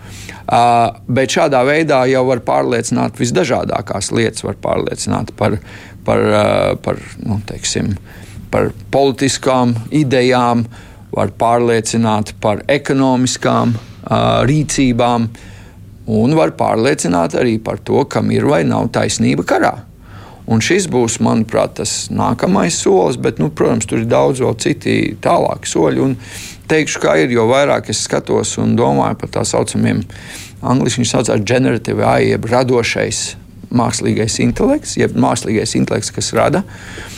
Uh, bet šādā veidā jau var pārliecināt visdažādākās lietas, var pārliecināt par, par, uh, par, nu, teiksim, par politiskām idejām, var pārliecināt par ekonomiskām uh, rīcībām, un var pārliecināt arī par to, kam ir vai nav taisnība karā. Un šis būs, manuprāt, tas nākamais solis, bet, nu, protams, tur ir daudz vēl citi tālāki soļi. Un teikšu, kā ir, jo vairāk es skatos un domāju par tā saucamiem, angļuiski viņi saucās generative AI, jeb radošais mākslīgais intelekts, jeb mākslīgais intelekts, kas rada. Uh,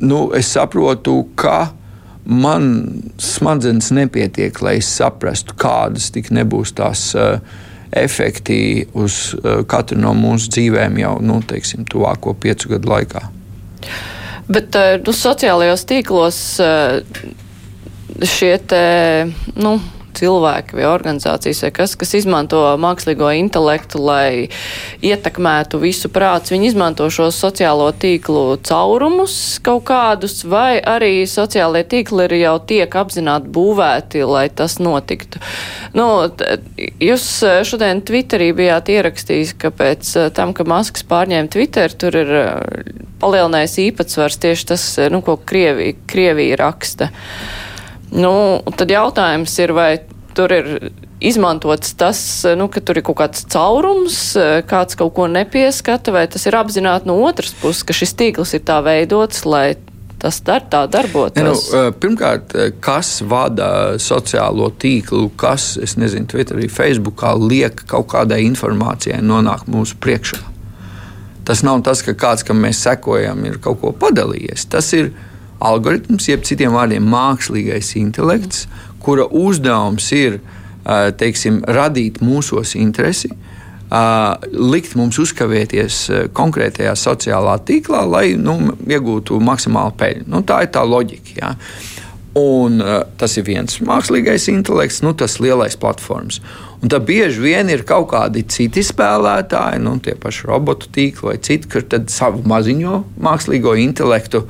nu, es saprotu, ka man smadzenes nepietiek, lai es saprastu, kādas tik nebūs tās. Efekti uz katru no mūsu dzīvēm jau nu, teiksim, tuvāko piecu gadu laikā. Bet nu, sociālajos tīklos šie te, nu, cilvēki vai organizācijas vai kas, kas izmanto mākslīgo intelektu, lai ietekmētu visu prātu. Viņi izmanto šo sociālo tīklu caurumus kaut kādus, vai arī sociālie tīkli ir jau tiek apzināti būvēti, lai tas notiktu. Nu, jūs šodien Twitterī bijāt ierakstījis, ka pēc eh, tam, ka Masks pārņēma Twitter, tur ir eh, palielinājis īpatsvars tieši tas, eh, nu, ko Krievija, Krievija raksta. Nu, tad jautājums ir, vai tur ir izmantots tas, nu, ka tur ir kaut kāds caurums, kāds kaut ko nepieskata, vai tas ir apzināti no otras puses, ka šis tīkls ir tā veidots, lai tas dar, tā darbotos? Ja, nu, pirmkārt, kas vada sociālo tīklu, kas, es nezinu, Twitterī, Facebookā liek kaut kādai informācijai nonākt mūsu priekšā. Tas nav tas, ka kāds, kam mēs sekojam, ir kaut ko padalījies. Tas ir algoritms, jeb citiem vārdiem mākslīgais intelekts, kura uzdevums ir teiksim, radīt mūsos interesi. Uh, likt mums uzkavēties uh, konkrētajā sociālā tīklā, lai nu, iegūtu maksimālu peļņu. Nu, tā ir tā loģika. Ja? Un, uh, tas ir viens mākslīgais intelekts, nu, tas lielais platforms. Un tad bieži vien ir kaut kādi citi spēlētāji, nu, tie paši robotu tīkli vai citi, kur savu maziņo mākslīgo intelektu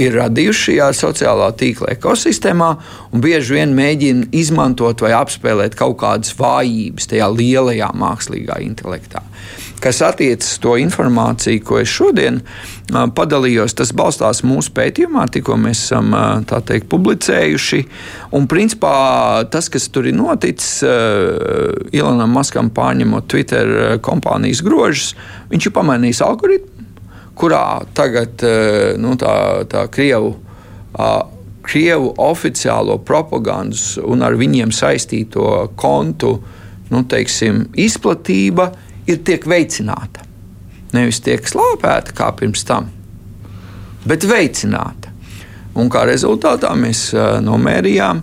ir radījuši šajā sociālā tīkla ekosistēmā bieži vien mēģina izmantot vai apspēlēt kaut kādas vājības tajā lielajā mākslīgā intelektā. Kas attiecas to informāciju, ko es šodien padalījos, tas balstās mūsu pētījumā, tikko mēs esam teikt, publicējuši. Un, principā, tas, kas tur ir noticis, Ilanam Maskam pārņemot Twitter kompānijas grožus, viņš ir pamainījis algoritmu, kurā tagad nu, tā, tā Krievu. Krievu oficiālo propagandas un ar viņiem saistīto kontu nu, teiksim, izplatība ir tiek veicināta. Nevis tiek slāpēta kā pirms tam, bet veicināta. Un kā rezultātā mēs nomērījām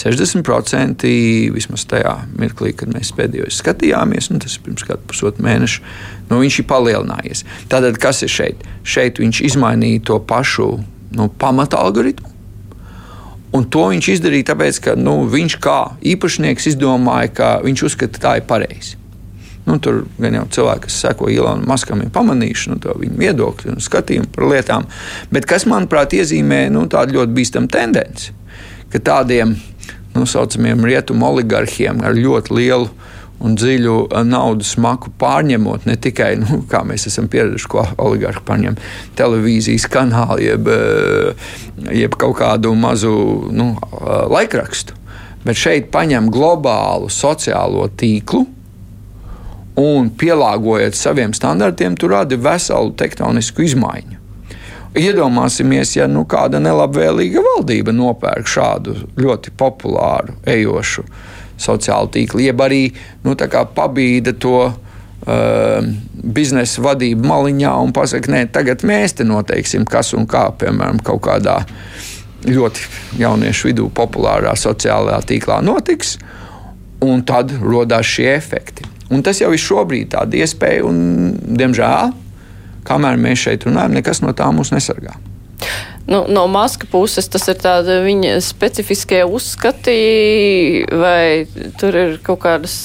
60% vismaz tajā mirklī, kad mēs pēdējo skatījāmies, nu, tas ir pirms kāda pusotra mēneša, nu, viņš ir palielinājies. Tātad, kas ir šeit? Šeit viņš izmainīja to pašu nu, pamata algoritmu. Un to viņš izdarīja tāpēc, ka nu, viņš kā īpašnieks izdomāja, ka viņš uzskata, ka tā ir pareizi. Nu, tur gan jau cilvēki, kas seko Ilonam Maskam, ir pamanījuši nu, viņu viedokli un skatījumu par lietām. Bet kas, manuprāt, iezīmē nu, tādu ļoti bīstamu tendenci, ka tādiem nu, saucamiem rietumu oligarhiem ar ļoti lielu un dziļu eh, naudas maku pārņemot ne tikai, nu, kā mēs esam pieraduši, ko oligarhi paņem televīzijas kanālu, jeb, eh, jeb kaut kādu mazu nu, eh, laikrakstu, bet šeit paņem globālu sociālo tīklu un pielāgojot saviem standartiem, tur rada veselu tektonisku izmaiņu. Iedomāsimies, ja nu, kāda nelabvēlīga valdība nopērk šādu ļoti populāru, ejošu sociālu tīklu, jeb arī nu, pabīda to uh, biznesa vadību maliņā un pasakā, nē, tagad mēs te noteiksim, kas un kā, piemēram, kaut kādā ļoti jauniešu vidū populārā sociālajā tīklā notiks, un tad radās šie efekti. Un tas jau ir šobrīd tāda iespēja, un, diemžēl, kamēr mēs šeit runājam, nekas no tā mūs nesargā. Nu, no Maska puses tas ir tāda viņa specifiskie uzskati, vai tur ir kaut kādas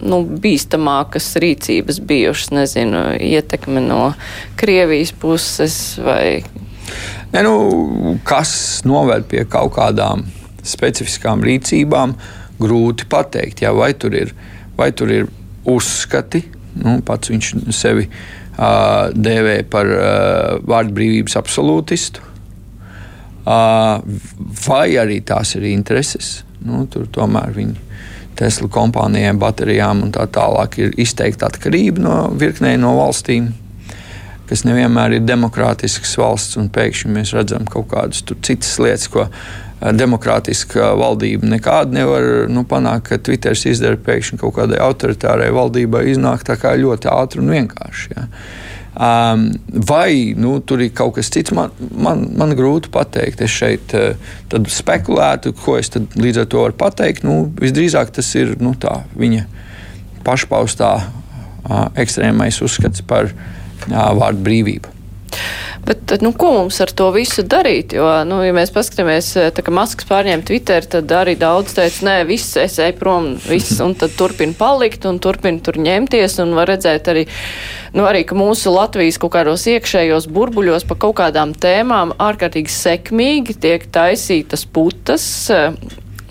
nu, bīstamākas rīcības bijušas, nezinu, ietekme no Krievijas puses vai. Ne, nu, kas noved pie kaut kādām specifiskām rīcībām, grūti pateikt. Jā, vai, tur ir, vai tur ir uzskati, nu, pats viņš sevi uh, dēvē par uh, vārdu brīvības absolūtistu, uh, vai arī tās ir intereses. Nu, tur tomēr viņi Tesla kompānijām, baterijām un tā tālāk ir izteikta atkarība no virknē no valstīm, kas nevienmēr ir demokrātiskas valsts, un pēkšņi mēs redzam kaut kādas citas lietas, ko demokrātiska valdība nekādu nevar nu, panākt, ka Twitter izdara pēkšņi kaut kādai autoritārai valdībai iznāk tā kā ļoti ātri un vienkārši. Ja. Um, vai nu, tur ir kaut kas cits, man, man, man grūti pateikt. Es šeit uh, spekulētu, ko es līdz ar to varu pateikt. Nu, visdrīzāk tas ir nu, tā, viņa pašpaustā uh, ekstrēmais uzskats par uh, vārdu brīvību. Bet, nu, ko mums ar to visu darīt? Jo, nu, ja mēs paskatāmies, eh, tā kā Masks pārņēma Twitter, tad arī daudz teica, nē, viss es eju prom, viss, un tad turpina palikt un turpina tur ņemties, un var redzēt arī, nu, arī, ka mūsu Latvijas kaut kādos iekšējos burbuļos pa kaut kādām tēmām ārkārtīgi sekmīgi tiek taisītas putas,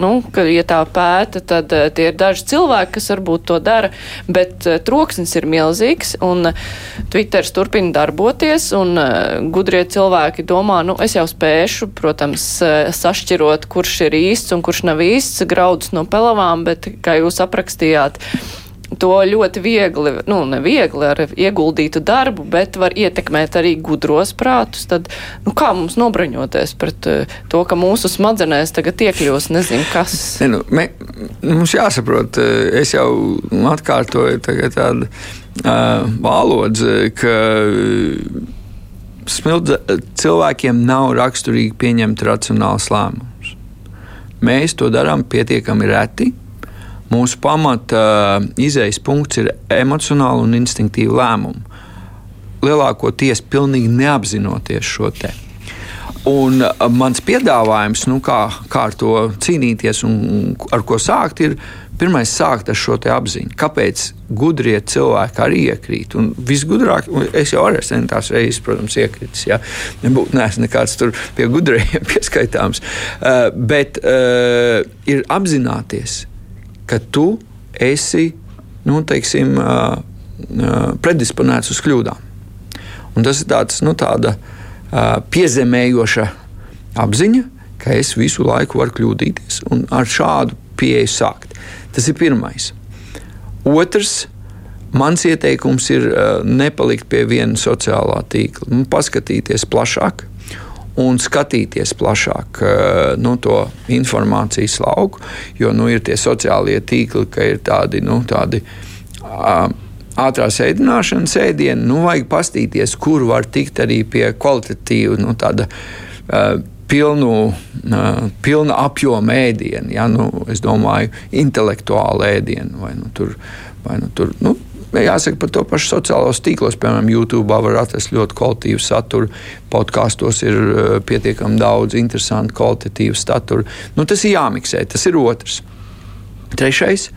nu, ka, ja tā pēta, tad uh, tie ir daži cilvēki, kas varbūt to dara, bet uh, troksnis ir milzīgs, un uh, Twitters turpina darboties, un uh, gudrie cilvēki domā, nu, es jau spēšu, protams, uh, sašķirot, kurš ir īsts un kurš nav īsts, graudus no pelavām, bet, kā jūs aprakstījāt, to ļoti viegli, nu, ne viegli ar ieguldītu darbu, bet var ietekmēt arī gudros prātus. Tad, nu, kā mums nobraņoties pret uh, to, ka mūsu smadzenēs tagad iekļūs nezinu kas? Ne, nu, me, mums jāsaprot, eh, es jau atkārtoju tādu uh, vālodzi, ka smilda, cilvēkiem nav raksturīgi pieņemt racionāls lēmums. Mēs to darām pietiekami reti Mūsu pamata izējas punkts ir emocionāli un instinktīvi lēmumi. Lielākoties pilnīgi neapzinoties šo te. Un mans piedāvājums, nu, kā, kā ar to cīnīties un ar ko sākt, ir pirmais sākt ar šo apziņu. Kāpēc gudrie cilvēki arī iekrīt? Un visgudrāk, es jau arī esmu tās reizes, protams, iekritis. Ja? Nebūtu neesmu nekāds tur pie gudriem pieskaitāms. Bet ir apzināties, ka tu esi nu, teiksim, predisponēts uz kļūdām. Un tas ir tāds, nu, tāda piezemējoša apziņa, ka es visu laiku varu kļūdīties un ar šādu pieeju sākt. Tas ir pirmais. Otrs, mans ieteikums ir nepalikt pie viena sociālā tīkla, paskatīties plašāk, un skatīties plašāk eh, nu, to informācijas lauku, jo nu, ir tie sociālie tīkli, ka ir tādi. Nu, tādi Ātrās ēdināšanas ēdienu, nu, vajag paskatīties, kur var tikt arī pie kvalitatīva, nu, tāda uh, pilnu, pilna apjoma ēdienu. Ja? Nu, es domāju, intelektuālu ēdienu vai nu, tur. Vai nu, tur nu, jāsaka par to pašu sociālos tīklos, piemēram, YouTube var atrast ļoti kvalitīvu saturu, podkāstos ir eh, pietiekami daudz interesantu, kvalitatīvu saturu. Nu, tas ir jāmiksē, tas ir otrs. Trešais,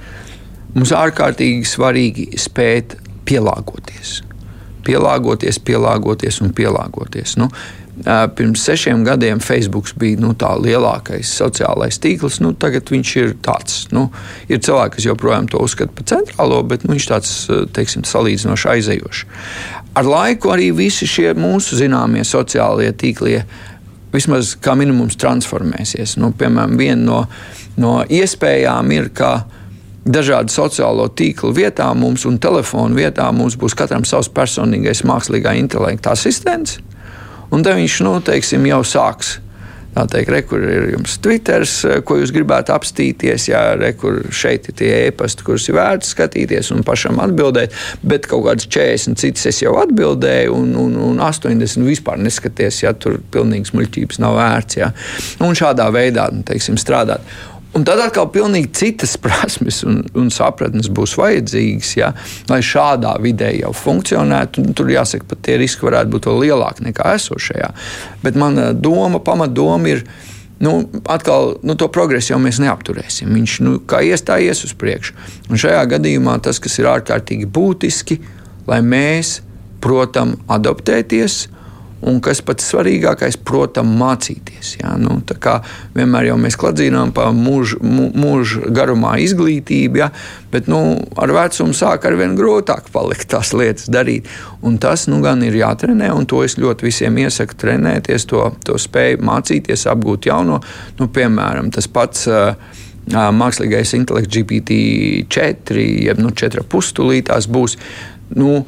mums ārkārtīgi svarīgi spēt pielāgoties. Pielāgoties, pielāgoties un pielāgoties. Nu, Pirms sešiem gadiem Facebook bija nu, tā lielākais sociālais tīkls. Nu, tagad viņš ir tāds. Nu, ir cilvēki, kas joprojām to uzskata par centrālo, bet nu, viņš tāds teiksim, salīdzinoši aizējošs. Ar laiku arī visi šie mūsu zināmie sociālie tīklie vismaz kā minimums transformēsies. Nu, piemēram, viena no, no iespējām ir, ka dažādu sociālo tīklu vietā mums un telefonu vietā mums būs katram savs personīgais mākslīgā intelekta asistents. Un tad viņš nu, teiksim, jau sāks Tā teikt, re, kur ir jums Twitter, ko jūs gribētu apstīties, jā, re, kur šeit ir tie e-pasti, kurus ir vērts skatīties un pašam atbildēt, bet kaut kādas 40 citas es jau atbildēju, un, un, un 80 vispār neskaties, ja tur pilnīgas muļķības nav vērts. Jā. Un šādā veidā nu, teiksim, strādāt. Un tad atkal pilnīgi citas prasmes un, un sapratnes būs vajadzīgas, ja, lai šādā vidē jau funkcionētu. Tur jāsaka, ka tie riski varētu būt vēl lielāki nekā esošajā. Bet mana doma, pamatdoma ir. Nu, atkal, nu, to progresu jau mēs neapturēsim. Viņš nu, kā iestājies uz priekšu. Un šajā gadījumā tas, kas ir ārkārtīgi būtiski, lai mēs, protams, adaptēties Un kas pats svarīgākais, protams, mācīties. Jā, nu, vienmēr jau mēs kladzinām par mūža mūž garumā izglītību, jā, bet nu, ar vecumu sāk ar vien grūtāk palikt tās lietas darīt. Un tas nu, gan ir jātrenē, un to es ļoti visiem iesaku trenēties, to, to spēju mācīties, apgūt jauno. Nu, piemēram, tas pats. Uh, Mākslīgais intelekts GPT-4, jeb nu, 4,5 stūlītās būs. Nu,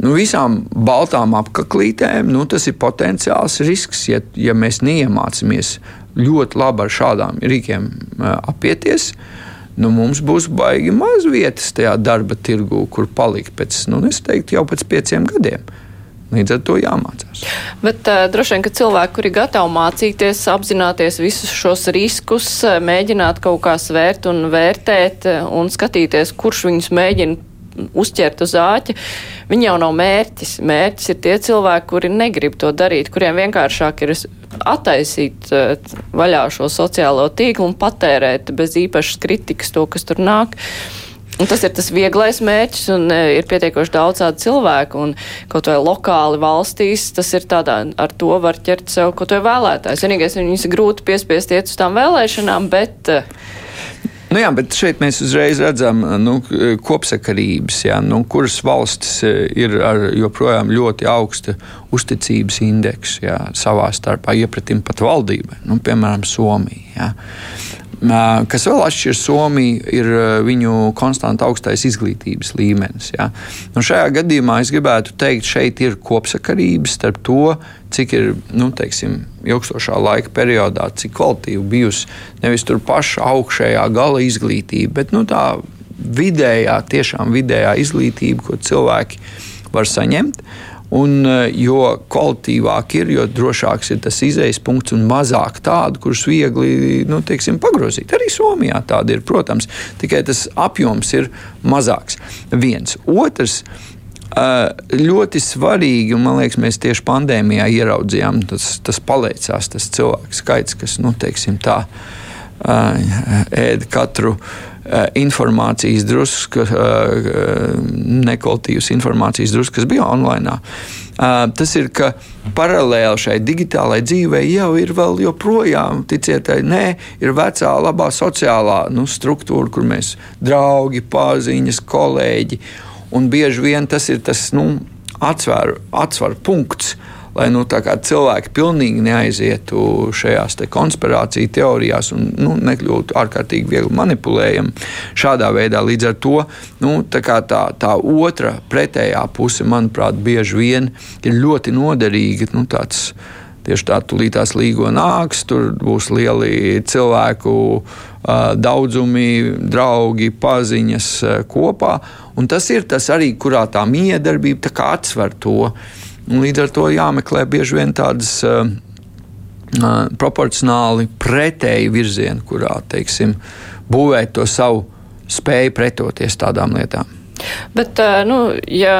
nu, visām baltām apaklītēm nu, tas ir potenciāls risks, ja, ja mēs neiemācāmies ļoti labi ar šādām rīkiem apieties. Nu, mums būs baigi maz vietas tajā darba tirgū, kur palikt pēc, nu, es teiktu, jau pēc pieciem gadiem. Līdz ar to jāmācās. Bet uh, droši vien, ka cilvēki, kuri gatavi mācīties, apzināties visus šos riskus, mēģināt kaut kā svērt un vērtēt un skatīties, kurš viņus mēģina uzķert uz āķa, viņi jau nav mērķis. Mērķis ir tie cilvēki, kuri negrib to darīt, kuriem vienkāršāk ir attaisīt uh, vaļā šo sociālo tīklu un patērēt bez īpašas kritikas to, kas tur nāk. Un tas ir tas vieglais mērķis, un e, ir pietiekoši daudz tādu cilvēku, un kaut vai lokāli valstīs, tas ir tādā, ar to var ķert sev kaut vai vēlētājs. Vienīgais, viņus grūti piespiest iet uz tām vēlēšanām, bet uh, Nu jā, bet šeit mēs uzreiz redzam nu, kopsakarības, jā, nu, kuras valstis e, ir ar joprojām ļoti augsta uzticības indeksu jā, savā starpā, iepratim pat valdībai, nu, piemēram, Somija. Jā. Kas vēl atšķiras Somiju, ir viņu konstanti augstais izglītības līmenis. Ja. Nu, šajā gadījumā es gribētu teikt, šeit ir kopsakarības starp to, cik ir nu, teiksim, ilgstošā laika periodā, cik kvalitīva bijusi nevis tur paša augšējā gala izglītība, bet nu, tā vidējā, tiešām vidējā izglītība, ko cilvēki var saņemt. Un, eh, jo kvalitīvāk ir, jo drošāks ir tas izējas punkts un mazāk tādu, kurus viegli nu, teiksim, pagrozīt. Arī Somijā tāda ir, protams, tikai tas apjoms ir mazāks. Viens. Otrs. Eh, ļoti svarīgi, un man liekas, mēs tieši pandēmijā ieraudzījām, tas, tas paliecās, tas cilvēku skaits, kas, nu, teiksim, tā, eh, ēd katru Eh, informācijas drusku, eh, nekvalitīvas informācijas drusku, kas bija online. Eh, tas ir, ka paralēli šai digitālajai dzīvei jau ir vēl joprojām, ticiet, nē, ir vecā, labā sociālā nu, struktūra, kur mēs draugi, paziņas, kolēģi. Un bieži vien tas ir tas nu, atsvaru, atsvaru punkts, lai nu, cilvēki pilnīgi neaizietu šajās te konspirāciju teorijās un nu, nekļūtu ārkārtīgi viegli manipulējami šādā veidā. Līdz ar to nu, tā, tā, tā otra pretējā puse, manuprāt, bieži vien ir ļoti noderīga. Nu, tāds, Tieši tā, tūlītās līgo nāks, tur būs lieli cilvēku uh, daudzumi, draugi, paziņas uh, kopā. Un tas ir tas arī, kurā tā miedarbība tā atsver to. Līdz ar to jāmeklē bieži vien tādas uh, proporcionāli pretēji virzieni, kurā teiksim, būvēt to savu spēju pretoties tādām lietām. Bet, nu, ja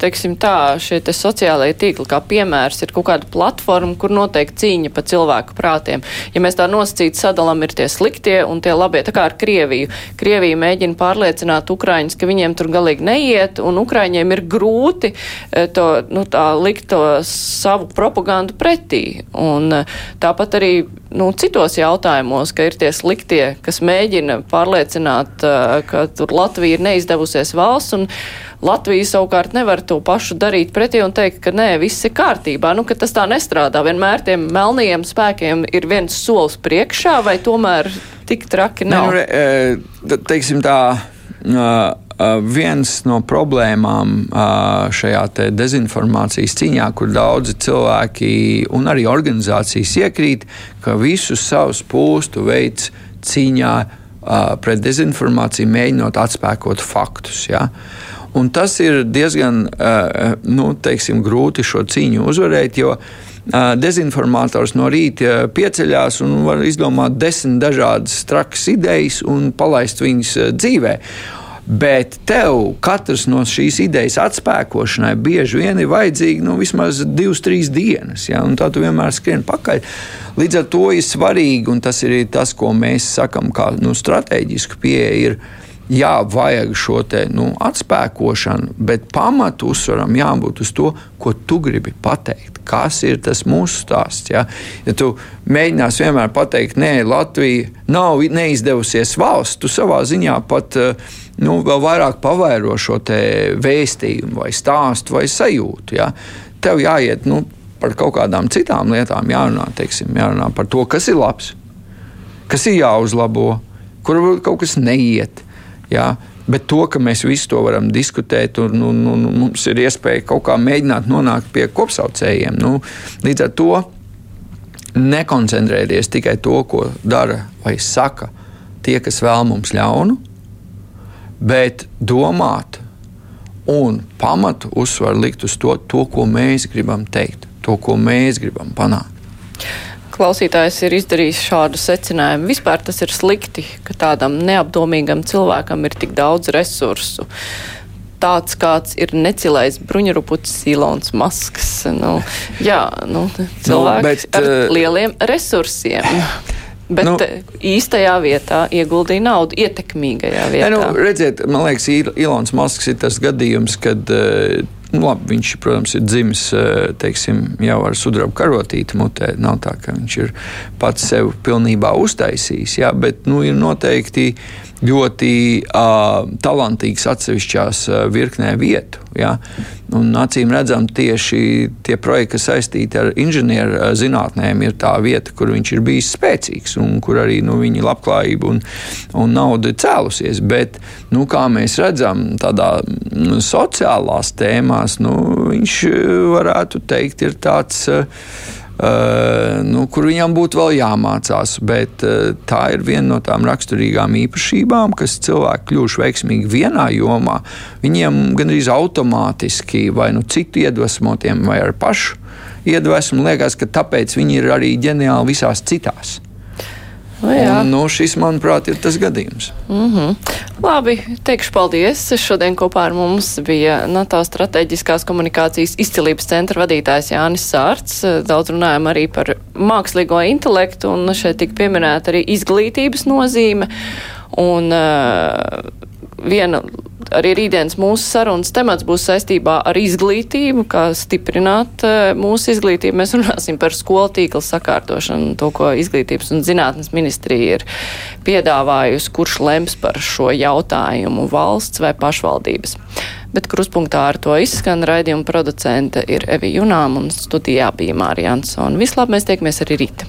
teiksim, tā, šie te sociālajie tīkli, kā piemērs, ir kaut kāda platforma, kur notiek cīņa pa cilvēku prātiem. Ja mēs tā nosacīti sadalām, ir tie sliktie un tie labie, tā kā ar Krieviju. Krievija mēģina pārliecināt Ukraiņus, ka viņiem tur galīgi neiet, un Ukraiņiem ir grūti to, nu, tā, likt to savu propagandu pretī. Un tāpat arī nu, citos jautājumos, ka ir tie sliktie, kas mēģina pārliecināt, ka tur Latvija ir neizdevusies valsts, un Latvija savukārt nevar to pašu darīt pretī un teikt, ka nē, viss ir kārtībā. Nu, ka tas tā nestrādā. Vienmēr tiem melnajiem spēkiem ir viens solis priekšā, vai tomēr tik traki nav? Ne, nu, teiksim tā. Viens no problēmām šajā dezinformācijas cīņā, kur daudzi cilvēki un arī organizācijas iekrīt, ka visus savus pūstu veids cīņā pret dezinformāciju, mēģinot atspēkot faktus. Ja? Un tas ir diezgan nu, teiksim, grūti šo cīņu uzvarēt, jo dezinformators no rīta pieceļās un var izdomāt desmit dažādas trakas idejas un palaist viņas dzīvē. Bet tev katrs no šīs idejas atspēkošanai bieži vien ir vajadzīgi nu, vismaz divas, trīs dienas. Ja? Tā tu vienmēr skrien pakaļ. Līdz ar to ir svarīgi, un tas ir tas, ko mēs sakām, kā nu, strateģisku pieeja. Jā, vajag šo te, nu, atspēkošanu, bet pamatu uzsvaram jābūt uz to, ko tu gribi pateikt. Kas ir tas mūsu stāsts? Ja, ja tu mēģināsi vienmēr pateikt, nē, Latvija nav neizdevusies valsts, tu savā ziņā pat uh, nu, vēl vairāk pavairo šo vēstījumu, vai stāstu, vai sajūtu. Ja? Tev jāiet nu, par kaut kādām citām lietām, jārunā, teiksim, jārunā par to, kas ir labs, kas ir jāuzlabo, kur varbūt kaut kas neiet. Ja? Bet to, ka mēs visu to varam diskutēt, un, un, un mums ir iespēja kaut kā mēģināt nonākt pie kopsaucējiem, nu, līdz ar to nekoncentrēties tikai to, ko dara vai saka tie, kas vēl mums ļaunu, bet domāt un pamatu uzsvaru likt uz to, to, ko mēs gribam teikt, to, ko mēs gribam panākt. Klausītājs ir izdarījis šādu secinājumu. Vispār tas ir slikti, ka tādam neapdomīgam cilvēkam ir tik daudz resursu. Tāds kāds ir necilais bruņurupucis Ilons Masks. Nu, jā, nu, cilvēks no, bet, ar uh, lieliem resursiem. Bet nu, īstajā vietā ieguldīja naudu, ietekmīgajā vietā. Ne, nu, redziet, man liekas, Ilons Masks ir tas gadījums, kad uh, Nu, labi, viņš, protams, ir dzimis eh, teiksim, jau ar sudraba karotīti mutē. Nav tā, ka viņš ir pats sev pilnībā uztaisījis, jā, bet nu, ir noteikti ļoti uh, talantīgs atsevišķās uh, virknē vietu. Ja? Un, acīm redzam, tieši tie projekti, kas saistīti ar inženieru zinātnēm, ir tā vieta, kur viņš ir bijis spēcīgs un kur arī nu, viņa labklājība un, un nauda ir cēlusies. Bet, nu, kā mēs redzam, tādā nu, sociālās tēmās, nu, viņš varētu teikt, ir tāds. Uh, nu, kur viņam būtu vēl jāmācās. Bet uh, tā ir viena no tām raksturīgām īpašībām, kas cilvēki kļuvuši veiksmīgi vienā jomā. Viņiem gandrīz automātiski vai nu citu iedvesmotiem, vai ar pašu iedvesmu liekas, ka tāpēc viņi ir arī ģeniāli visās citās. Nu, un, nu, šis, manuprāt, ir tas gadījums. Mm -hmm. Labi, teikšu paldies. Šodien kopā ar mums bija NATO strateģiskās komunikācijas izcilības centra vadītājs Jānis Sārts. Daudz runājam arī par mākslīgo intelektu, un šeit tika pieminēta arī izglītības nozīme. Un uh, viena arī rītdienas mūsu sarunas temats būs saistībā ar izglītību, kā stiprināt eh, mūsu izglītību. Mēs runāsim par skolu tīkla sakārtošanu, to, ko izglītības un zinātnes ministrija ir piedāvājusi, kurš lems par šo jautājumu valsts vai pašvaldības. Bet kruspunktā ar to izskan raidījuma producente ir Evi Junām un studijā bija Mārija Ansona. Vislabāk mēs tiekamies arī rīt.